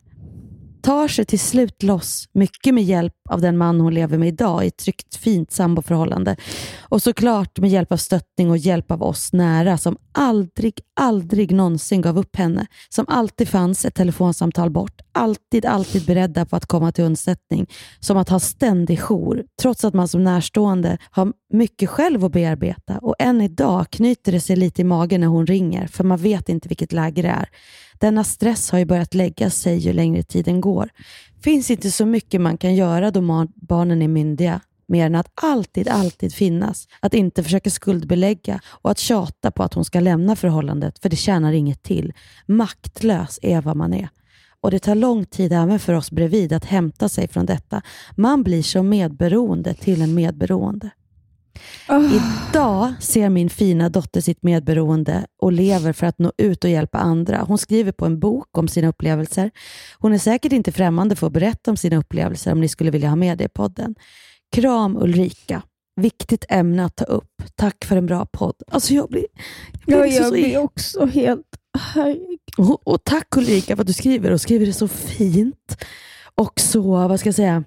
tar sig till slut loss, mycket med hjälp av den man hon lever med idag i ett tryggt, fint samboförhållande. Och såklart med hjälp av stöttning och hjälp av oss nära som aldrig, aldrig någonsin gav upp henne. Som alltid fanns ett telefonsamtal bort. Alltid, alltid beredda på att komma till undsättning. Som att ha ständig jour, trots att man som närstående har mycket själv att bearbeta. Och än idag knyter det sig lite i magen när hon ringer, för man vet inte vilket läge det är. Denna stress har ju börjat lägga sig ju längre tiden går. Finns inte så mycket man kan göra då barnen är myndiga, mer än att alltid, alltid finnas. Att inte försöka skuldbelägga och att tjata på att hon ska lämna förhållandet, för det tjänar inget till. Maktlös är vad man är. Och det tar lång tid även för oss bredvid att hämta sig från detta. Man blir som medberoende till en medberoende. Oh. Idag ser min fina dotter sitt medberoende och lever för att nå ut och hjälpa andra. Hon skriver på en bok om sina upplevelser. Hon är säkert inte främmande för att berätta om sina upplevelser om ni skulle vilja ha med det i podden. Kram Ulrika. Viktigt ämne att ta upp. Tack för en bra podd. Alltså jag blir, jag blir, ja, jag så, blir också helt... Och, och tack Ulrika för att du skriver och skriver det så fint. Och så, vad ska jag säga,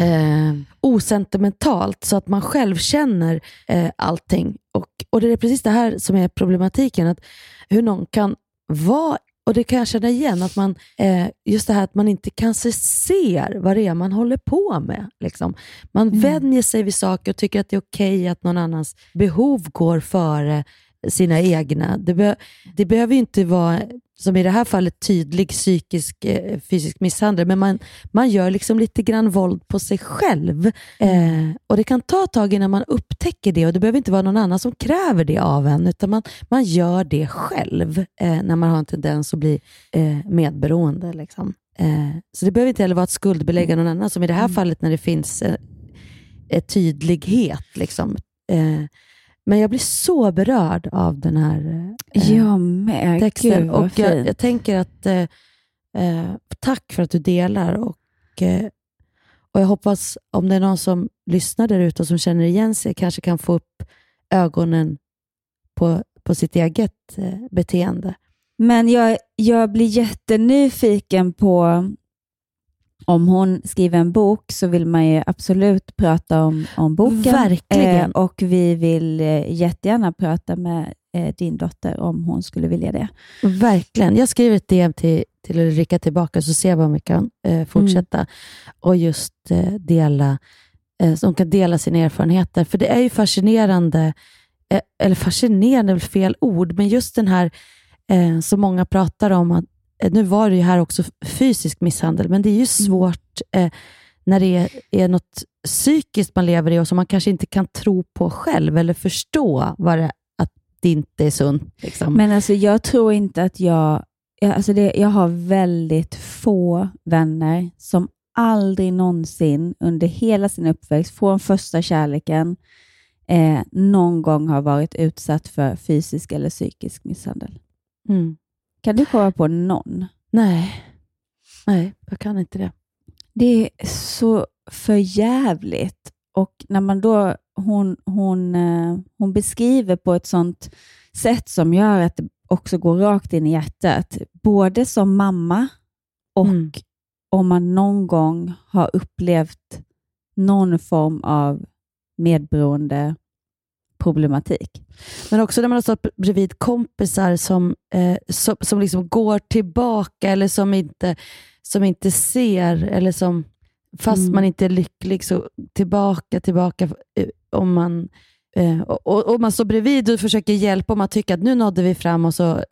eh, osentimentalt så att man själv känner eh, allting. Och, och det är precis det här som är problematiken. Att hur någon kan vara och det kan jag känna igen, att man, eh, just det här att man inte kanske ser vad det är man håller på med. Liksom. Man mm. vänjer sig vid saker och tycker att det är okej okay att någon annans behov går före sina egna. Det, be det behöver inte vara som i det här fallet, tydlig psykisk eh, fysisk misshandel, men man, man gör liksom lite grann våld på sig själv. Eh, och Det kan ta ett tag innan man upptäcker det och det behöver inte vara någon annan som kräver det av en, utan man, man gör det själv eh, när man har en tendens att bli eh, medberoende. Liksom. Eh, så det behöver inte heller vara att skuldbelägga någon annan, som i det här mm. fallet när det finns eh, tydlighet. Liksom. Men jag blir så berörd av den här eh, jag med. texten. Gud, och jag, jag, tänker att eh, eh, tack för att du delar. Och, eh, och Jag hoppas om det är någon som lyssnar där ute och som känner igen sig, kanske kan få upp ögonen på, på sitt eget eh, beteende. Men jag, jag blir jättenyfiken på om hon skriver en bok så vill man ju absolut prata om, om boken. Verkligen. Eh, och vi vill eh, jättegärna prata med eh, din dotter om hon skulle vilja det. Verkligen. Jag skriver ett DM till, till Ulrika tillbaka så ser vi om vi kan eh, fortsätta mm. och just eh, dela, eh, så hon kan dela sina erfarenheter. För det är ju fascinerande, eller fascinerande är väl fel ord, men just den här som många pratar om, att nu var det ju här också fysisk misshandel, men det är ju mm. svårt eh, när det är, är något psykiskt man lever i och som man kanske inte kan tro på själv eller förstå vad det, att det inte är sunt. Liksom. Men alltså jag tror inte att jag... jag- Alltså det, jag har väldigt få vänner som aldrig någonsin under hela sin uppväxt, från första kärleken, eh, någon gång har varit utsatt för fysisk eller psykisk misshandel. Mm. Kan du komma på någon? Nej. Nej, jag kan inte det. Det är så förjävligt. Och när man då, hon, hon, eh, hon beskriver på ett sånt sätt som gör att det också går rakt in i hjärtat. Både som mamma och Mm. om man någon gång har upplevt någon form av medberoende problematik. Men också när man har stått bredvid kompisar som, eh, som, som liksom går tillbaka eller som inte, som inte ser, eller som fast Mm. man inte är lycklig, så tillbaka, tillbaka. eh, Om man, eh, och, och, man står bredvid och försöker hjälpa och man tycker att nu nådde vi fram och så,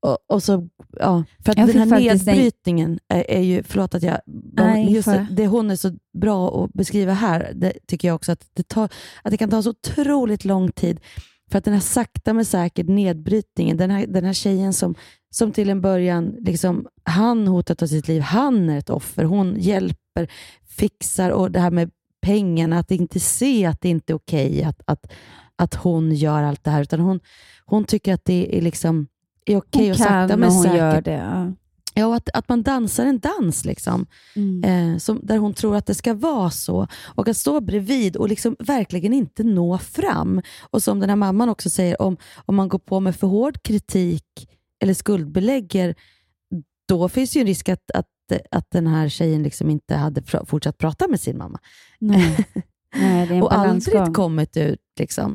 och, och så ja, för att Jag den här nedbrytningen är, är ju, förlåt att jag, Nej, just för- det, det hon är så bra att beskriva här, det tycker jag också att det, tar, att det kan ta så otroligt lång tid för att den här sakta men säkert nedbrytningen, den här, den här tjejen som, som till en början, liksom, han hotat av sitt liv, han är ett offer, hon hjälper, fixar och det här med pengarna, att inte se att det inte är okej att, att, att hon gör allt det här, utan hon, hon tycker att det är, liksom, är okej Hon och sakta men hon säkert. gör det. Ja. Att, att man dansar en dans liksom, Mm. eh, som, där hon tror att det ska vara så. Och att stå bredvid och liksom verkligen inte nå fram. Och som den här mamman också säger, om, om man går på med för hård kritik eller skuldbelägger, då finns ju en risk att, att, att den här tjejen liksom inte hade pr- fortsatt prata med sin mamma. Nej. Nej, och aldrig kommit ut. Liksom.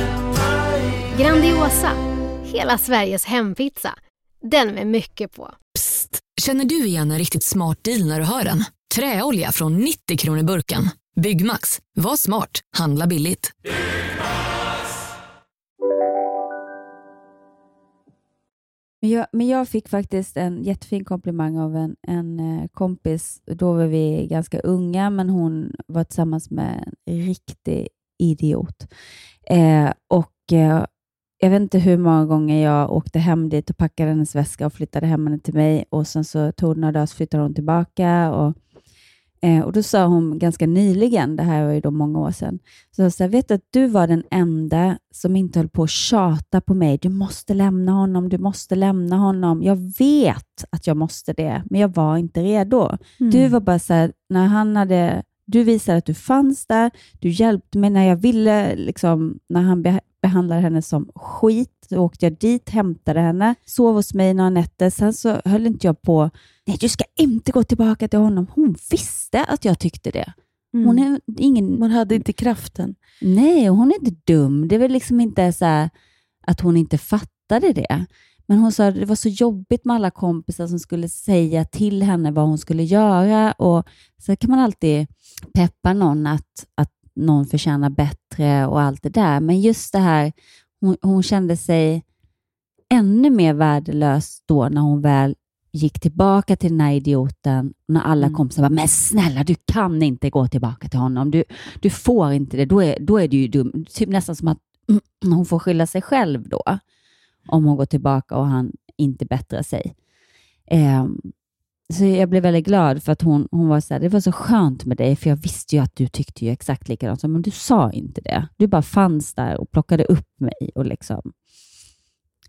Grandiosa, hela Sveriges hempizza. Den med mycket på. Känner du igen en riktigt smart deal när du hör den? Träolja från 90 kronor burken. Byggmax. Var smart. Handla billigt. Men jag, men jag fick faktiskt en jättefin komplimang av en, en eh, kompis. Då var vi ganska unga, men hon var tillsammans med en riktig idiot. Eh, och eh, Jag vet inte hur många gånger jag åkte hem dit och packade hennes väska och flyttade hem henne till mig. Och Sen så tog det några dagar så flyttade hon tillbaka. Och, eh, och Då sa hon ganska nyligen, det här var ju då många år sedan, så här, vet du att du var den enda som inte höll på att tjata på mig. Du måste lämna honom, du måste lämna honom. Jag vet att jag måste det, men jag var inte redo. Mm. Du var bara så här, när han hade, du visade att du fanns där, du hjälpte mig när jag ville, liksom, när han be, behandlade henne som skit. Då åkte jag dit, hämtade henne, sov hos mig några nätter. Sen så höll inte jag på, nej du ska inte gå tillbaka till honom. Hon visste att jag tyckte det. Hon är ingen... Man hade inte kraften. Nej, hon är inte dum. Det är väl liksom inte så att hon inte fattade det. Men hon sa att det var så jobbigt med alla kompisar som skulle säga till henne vad hon skulle göra. Och så kan man alltid peppa någon att, att någon förtjänar bättre och allt det där. Men just det här, hon, hon kände sig ännu mer värdelös då när hon väl gick tillbaka till den här idioten. När alla kompisar var men snälla du kan inte gå tillbaka till honom. Du, du får inte det. Då är, då är du ju dum. Typ nästan som att mm, hon får skylla sig själv då. Om hon går tillbaka och han inte bättrar sig. Ehm, så jag blev väldigt glad för att hon, hon var så här, det var så skönt med dig, för jag visste ju att du tyckte ju exakt likadant, men du sa inte det. Du bara fanns där och plockade upp mig. och liksom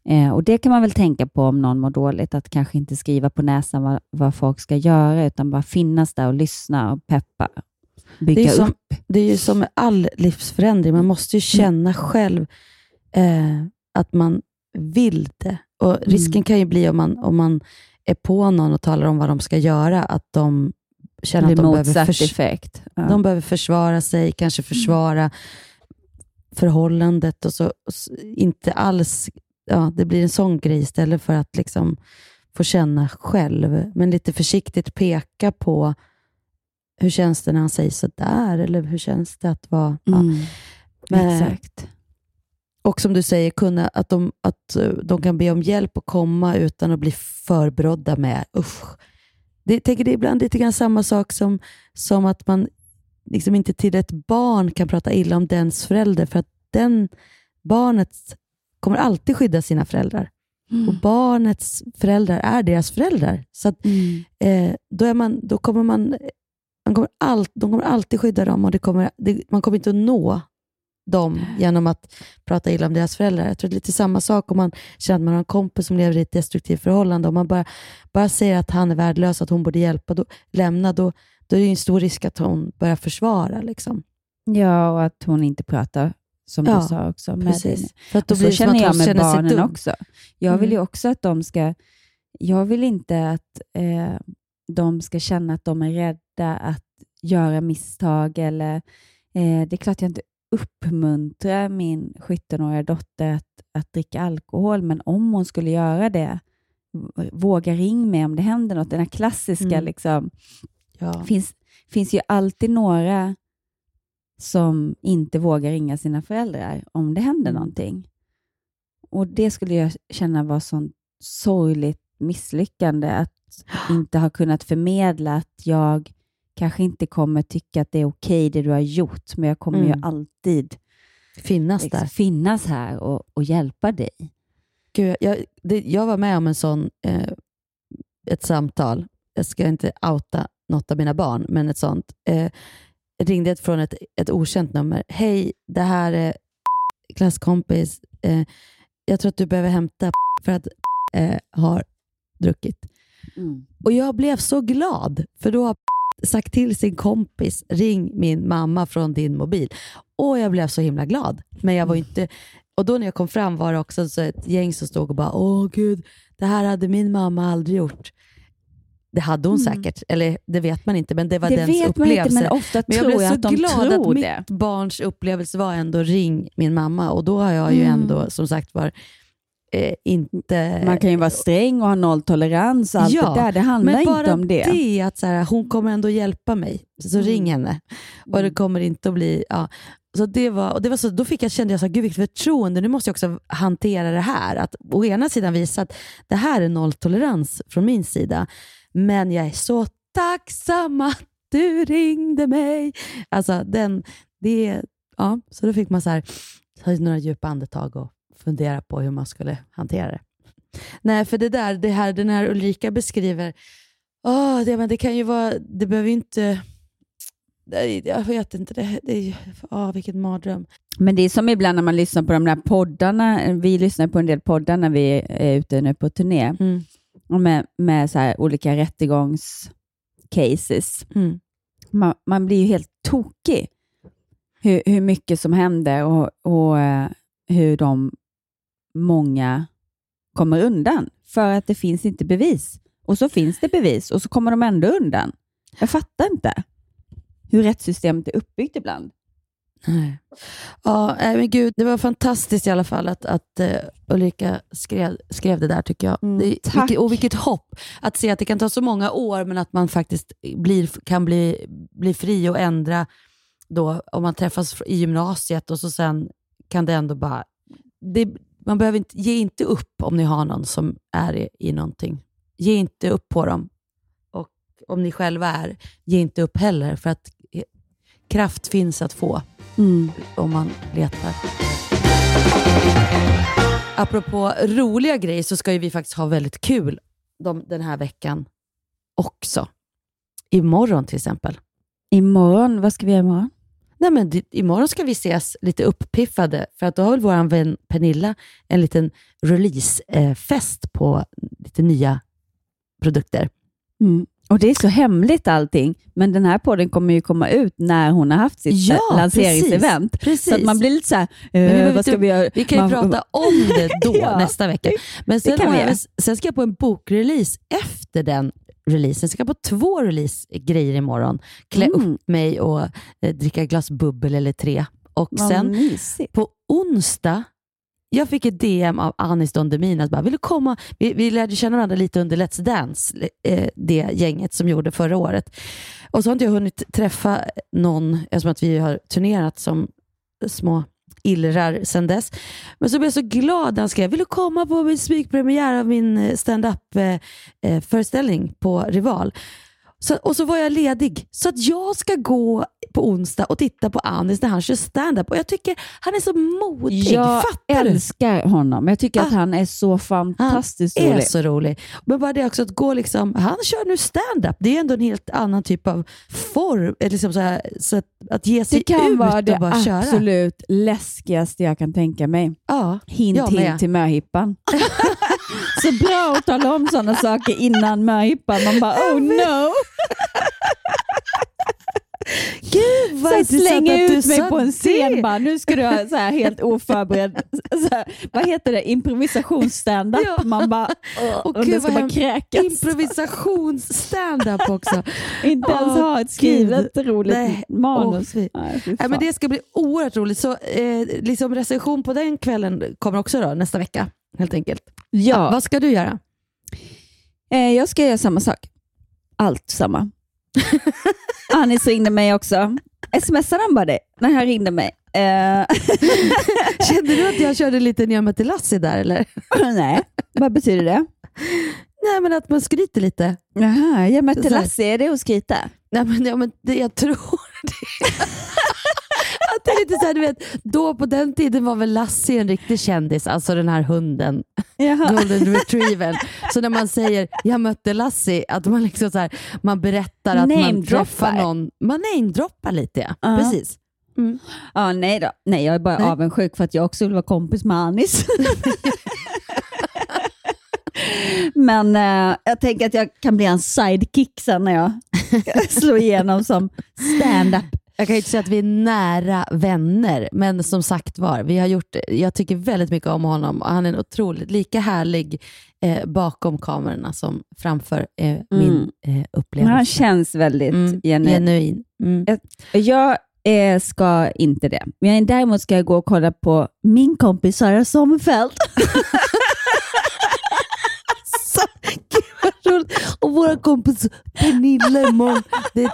Eh, och Det kan man väl tänka på om någon mår dåligt, att kanske inte skriva på näsan vad, vad folk ska göra, utan bara finnas där och lyssna och peppa. Bygga Det är, som, upp. det är ju som med all livsförändring. Man måste ju känna själv eh, att man vill det. Och Risken kan ju bli om man, om man är på någon och talar om vad de ska göra, att de känner att de behöver, förs- effekt. Ja. de behöver försvara sig, kanske försvara förhållandet och så och s- inte alls, ja, det blir en sån grej istället för att liksom få känna själv, men lite försiktigt peka på hur känns det när han säger sådär, eller hur känns det att vara... Ja. Mm. Men- Exakt. Och som du säger, kunna, att, de, att eh, de kan be om hjälp och komma utan att bli förbrådda med usch. Det, jag tänker det är ibland lite grann samma sak som, som att man liksom inte till ett barn kan prata illa om dens förälder, för att den barnet kommer alltid skydda sina föräldrar. Och barnets föräldrar är deras föräldrar. Så att, eh, då, är man, då kommer man, man kommer all, de kommer alltid skydda dem och det kommer, det, man kommer inte att nå dem genom att prata illa om deras föräldrar. Jag tror det är lite samma sak om man känner att man har en kompis som lever i ett destruktivt förhållande. Om man bara, bara säger att han är värdelös, att hon borde hjälpa, då, lämna, då, då är det en stor risk att hon börjar försvara. Liksom. Ja, och att hon inte pratar, som Ja, du sa också. Med precis. din- För att då och blir så känner jag med känner barnen också. Jag vill Mm. ju också att de ska... Jag vill inte att eh, de ska känna att de är rädda att göra misstag. Eller, eh, det är klart jag inte uppmuntrar min 17-åriga dotter att, att dricka alkohol, men om hon skulle göra det, våga ring mig om det händer något. Den här klassiska, Mm. liksom, Ja. finns, finns ju alltid några som inte vågar ringa sina föräldrar om det händer Mm. någonting. Och Det skulle jag känna var sånt sorgligt misslyckande att inte ha kunnat förmedla att jag kanske inte kommer tycka att det är okej det du har gjort, men jag kommer ju Mm. alltid Finnas liksom där. finnas här och, och hjälpa dig. Gud, jag, det, jag var med om en sån, eh, ett samtal. Jag ska inte outa något av mina barn, men ett sånt. Eh, ringde ett från ett, ett okänt nummer. Hej, det här är klasskompis. Eh, jag tror att du behöver hämta för att eh, har druckit. Och jag blev så glad, för då har sagt till sin kompis, ring min mamma från din mobil. Och jag blev så himla glad. Men jag var ju inte... Och då när jag kom fram var det också så ett gäng som stod och bara, åh gud, det här hade min mamma aldrig gjort. Det hade hon Mm. säkert, eller det vet man inte, men det var Det dens man inte, upplevelse. men ofta men jag tror blev jag så att de glad att det. mitt barns upplevelse var ändå ring min mamma och då har jag ju Mm. ändå som sagt var eh, inte... Man kan ju vara sträng och ha nolltolerans och allt det där. Det handlar men bara inte om det. det att så här, hon kommer ändå hjälpa mig, så Mm. ring henne. Och det kommer inte att bli... Ja. Så det var, och det var så, då fick jag, kände jag så här, gud vilket förtroende, nu måste jag också hantera det här. Att å ena sidan visa att det här är nolltolerans från min sida, men jag är så tacksam att du ringde mig. Alltså den, det, ja, så då fick man så här, några djupa andetag och fundera på hur man skulle hantera det. Nej, för det där, det här, den här Ulrika beskriver, åh, det, men det kan ju vara, det behöver ju inte, jag vet inte, det, det åh, vilken mardröm. Men det är som ibland när man lyssnar på de där poddarna. Vi lyssnar på en del poddar när vi är ute nu på turné. Mm. Med med så olika rättegångscases. Mm. Man, man blir ju helt tokig. Hur, hur mycket som händer och, och eh, hur de många kommer undan. För att det finns inte bevis. Och så finns det bevis och så kommer de ändå undan. Jag fattar inte hur rättssystemet är uppbyggt ibland. Nej. Ja, men gud, det var fantastiskt i alla fall att, att uh, Ulrika skrev, skrev det där tycker jag. det, tack. vilket, och vilket hopp att se att det kan ta så många år men att man faktiskt blir, kan bli, bli fri och ändra då om man träffas i gymnasiet och så sen kan det ändå bara... Det, man behöver inte, ge inte upp om ni har någon som är i, i någonting. Ge inte upp på dem. Och om ni själva är, ge inte upp heller för att kraft finns att få om man letar. Apropå roliga grejer så ska ju vi faktiskt ha väldigt kul de, den här veckan också. Imorgon till exempel. Imorgon, vad ska vi göra imorgon? Nej, men det, imorgon ska vi ses lite uppiffade för att då har väl vår vän Pernilla en liten releasefest på lite nya produkter. Mm. Och det är så hemligt allting, men den här podden kommer ju komma ut när hon har haft sitt Ja, eh, lanseringsevent. precis, Så att man blir lite så här, eh, vad du, ska vi göra? Vi kan ju Man- prata om det då Ja, nästa vecka. Men sen, kan har vi sen ska jag på en bokrelease efter den releasen. Så jag ska på två release-grejer imorgon. Klä Mm. upp mig och eh, dricka glas bubbel eller tre. Och Vad sen mysigt. på onsdag, jag fick ett DM av Anis Don Demina. Bara, Vill du komma? Vi, vi lärde känna varandra lite under Let's Dance, eh, det gänget som gjorde förra året. Och så har inte jag hunnit träffa någon, eftersom att vi har turnerat som små illrar sedan dess. Men så blev jag så glad när han skrev, vill du komma på min smygpremiär av min eh, stand-up-föreställning eh, eh, på Rival? Så, och så var jag ledig, så att jag ska gå på onsdag och titta på Anis när han kör stand-up. Och jag tycker han är så modig. Jag Fattar du? älskar honom. Jag tycker att han är så fantastiskt Han är rolig. så rolig. Men bara det också att gå liksom, han kör nu stand-up. Det är ändå en helt annan typ av form. eh, Liksom så här, så att, att ge sig Det kan ut vara och det bara köra. absolut läskigaste jag kan tänka mig. Ja, hint jag hint till möhippan. så bra att tala om sådana saker innan möhippan. Man bara oh no. Gud vad så intressant slänga att du ut mig sa på en scen det. bara, nu ska du ha så här helt oförberedd, så här, vad heter det, improvisationsstandup. Man bara, Och och gud, ska bara kräkas. Improvisationsstand-up också. Inte ens ha ett skrivet Gud. roligt Nej. manus. Fy. Nej, men det ska bli oerhört roligt. Så eh, liksom recension på den kvällen kommer också då, nästa vecka. Helt enkelt. Ja. vad ska du göra? Eh, jag ska göra samma sak. Allt samma. Anis ringde mig också. Smsade han bara det när han ringde mig? Eh, Kände du att jag körde lite Lassie där eller? Nej, vad betyder det? Nej, men att man skryter lite. Jaha, Så här- Lasse, är det att skryta? Nej, men, ja, men det, jag tror det. att det är lite så här, du vet, då på den tiden var väl Lassie en riktig kändis, alltså den här hunden. Golden retrievern. Så när man säger jag mötte Lassie, att man liksom så här, man berättar att man Namedroppar. träffar någon. Man namedroppar lite, ja. Ja. Precis. Mm. Ja, nej då. Nej, jag är bara Nej. avundsjuk för att jag också vill vara kompis med Anis. Men eh, jag tänker att jag kan bli en sidekick sen när jag slår igenom som stand-up. Jag kan ju inte säga att vi är nära vänner, men som sagt var, vi har gjort, jag tycker väldigt mycket om honom och han är en otroligt lika härlig eh, bakom kamerorna som framför eh, min eh, upplevelse. han känns väldigt Mm, genuin. genuin. Mm. Jag eh, ska inte det. Men däremot ska jag gå och kolla på min kompis Sara Sommerfeld. Och våra kompis Pernilla imorgon. Det,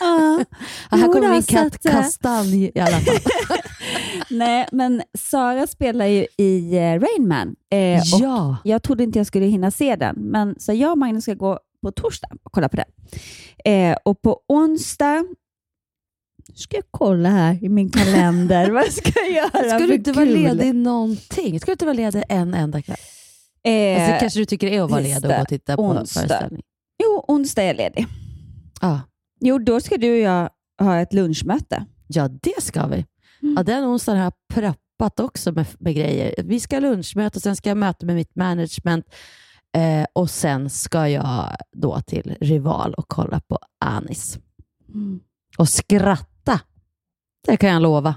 Ja. här kommer min katt eh, Kastanj i alla fall. Nej, men Sara spelar ju i eh, Rain Man. Eh, Ja. Jag trodde inte jag skulle hinna se den, men så jag och Magnus ska gå på torsdag och kolla på den. Eh, och på onsdag ska jag kolla här i min kalender. Vad ska jag göra Ska du inte vara ledig någonting? Ska du inte vara ledig en enda kväll? Eh, alltså, kanske du tycker det är att vara ledig och gå och titta på onsdag. föreställning? Jo, onsdag är jag ledig. Ja. Jo, då ska du och jag ha ett lunchmöte. Ja, det ska vi. Ja, den onsdagen har jag preppat också med, med grejer. Vi ska ha lunchmöte och sen ska jag möta med mitt management eh, och sen ska jag då till Rival och kolla på Anis. Och skratta. Det kan jag lova.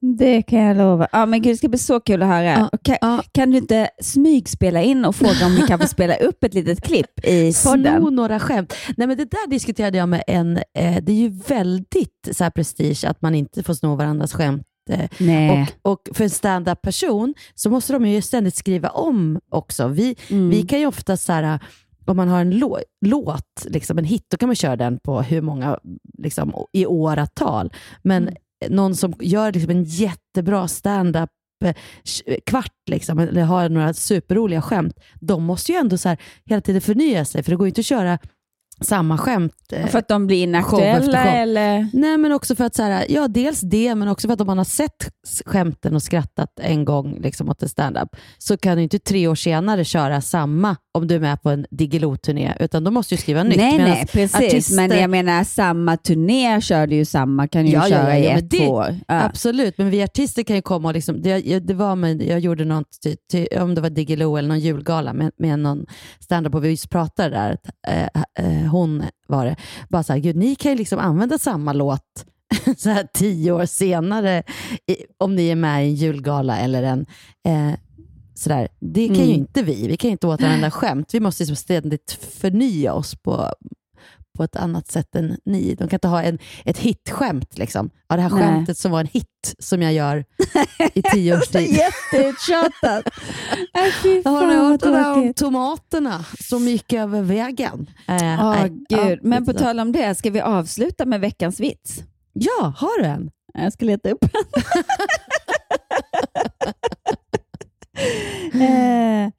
Det kan jag lova. Ja, men gud, det ska bli så kul att höra. Ja, kan, kan du inte smygspela in och fråga om vi kan få spela upp ett litet klipp i podden? Sno några skämt. Nej, men det där diskuterade jag med en, eh, det är ju väldigt så här, prestige att man inte får sno varandras skämt. Eh, Nej. och, och för en stand-up person så måste de ju ständigt skriva om också. Vi, Mm. vi kan ju ofta så här, om man har en lå- låt, liksom en hit, då kan man köra den på hur många liksom, i åratal. Men Mm någon som gör liksom en jättebra stand-up eh, kvart, liksom, eller har några superroliga skämt, de måste ju ändå så här, hela tiden förnya sig, för det går ju inte att köra samma skämt. eh, För att de blir inaktuella show. eller? Nej, men också för att så här, ja, dels det, men också för att om man har sett skämten och skrattat en gång liksom, åt en stand-up, så kan du inte tre år senare köra samma om du är med på en Diggiloo-turné, utan då måste du skriva nytt. Nej, nej, precis. artister- Men jag menar, samma turné körde ju samma, kan ju Ja, ja, köra ja, i ett det- år. Ja. Absolut, men vi artister kan ju komma och liksom, det, det var med, jag gjorde något, ty, ty, om det var Diggiloo eller någon julgala med, med någon stand-up och vi just pratade där, att, eh, eh, hon var det, bara så här, gud ni kan ju liksom använda samma låt så här tio år senare i, om ni är med i en julgala eller en eh, sådär. Det kan ju Mm. inte vi. Vi kan ju inte återanvända skämt. Vi måste liksom ständigt förnya oss på, på ett annat sätt än ni. De kan inte ha en, ett hitskämt. Liksom. Ja, det här Nej. skämtet som var en hit som jag gör i tio års tid. Jätteuttjatat. Äh, Har ni hört det där om tomaterna som gick över vägen? Nej, ja, gud. Men på tal om det, ska vi avsluta med veckans vits? Ja, har du en? Jag ska leta upp den. eh,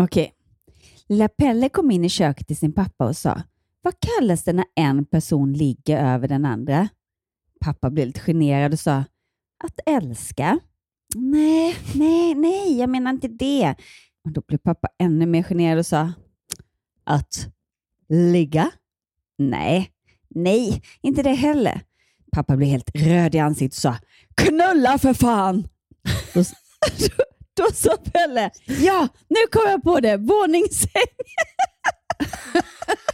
Okej. Lilla Pelle kom in i köket till sin pappa och sa, vad kallas det när en person ligger över den andra? Pappa blev lite generad och sa, att älska. Nej, nej, nej, jag menar inte det. Och då blev pappa ännu mer generad och sa, att ligga? Nej, nej, inte det heller. Pappa blev helt röd i ansiktet och sa knulla för fan! Då, då, då sa Pelle, ja, nu kom jag på det, våningssäng.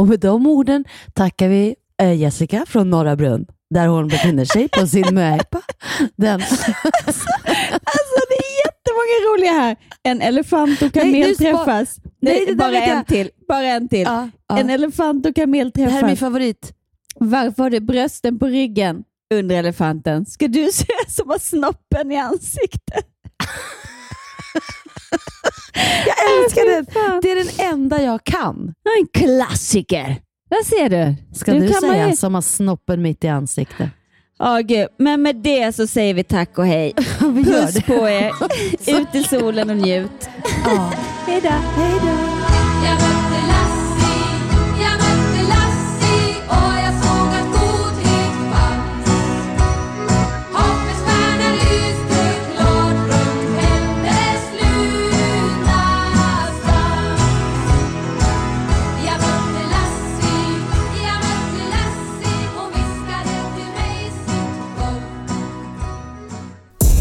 Och med de orden tackar vi eh, Jessica från Norra Brunn, där hon befinner sig på sin möhippa. Den. Alltså det är jättemånga roliga här. En elefant och kamel Nej, träffas. Nej, Nej, bara en till. Bara en till. Ja, ja. En elefant och kamel Det här är min träffas. favorit. Varför har du brösten på ryggen? Under elefanten. Ska du se som har snoppen i ansiktet? Jag älskar den. Det är den enda jag kan. En klassiker. Där ser du. Ska Nu du man säga som har snoppen mitt i ansiktet? Ja, gud. Men med det så säger vi tack och hej. Puss på er. Ut i solen och njut. Ja. Hej då.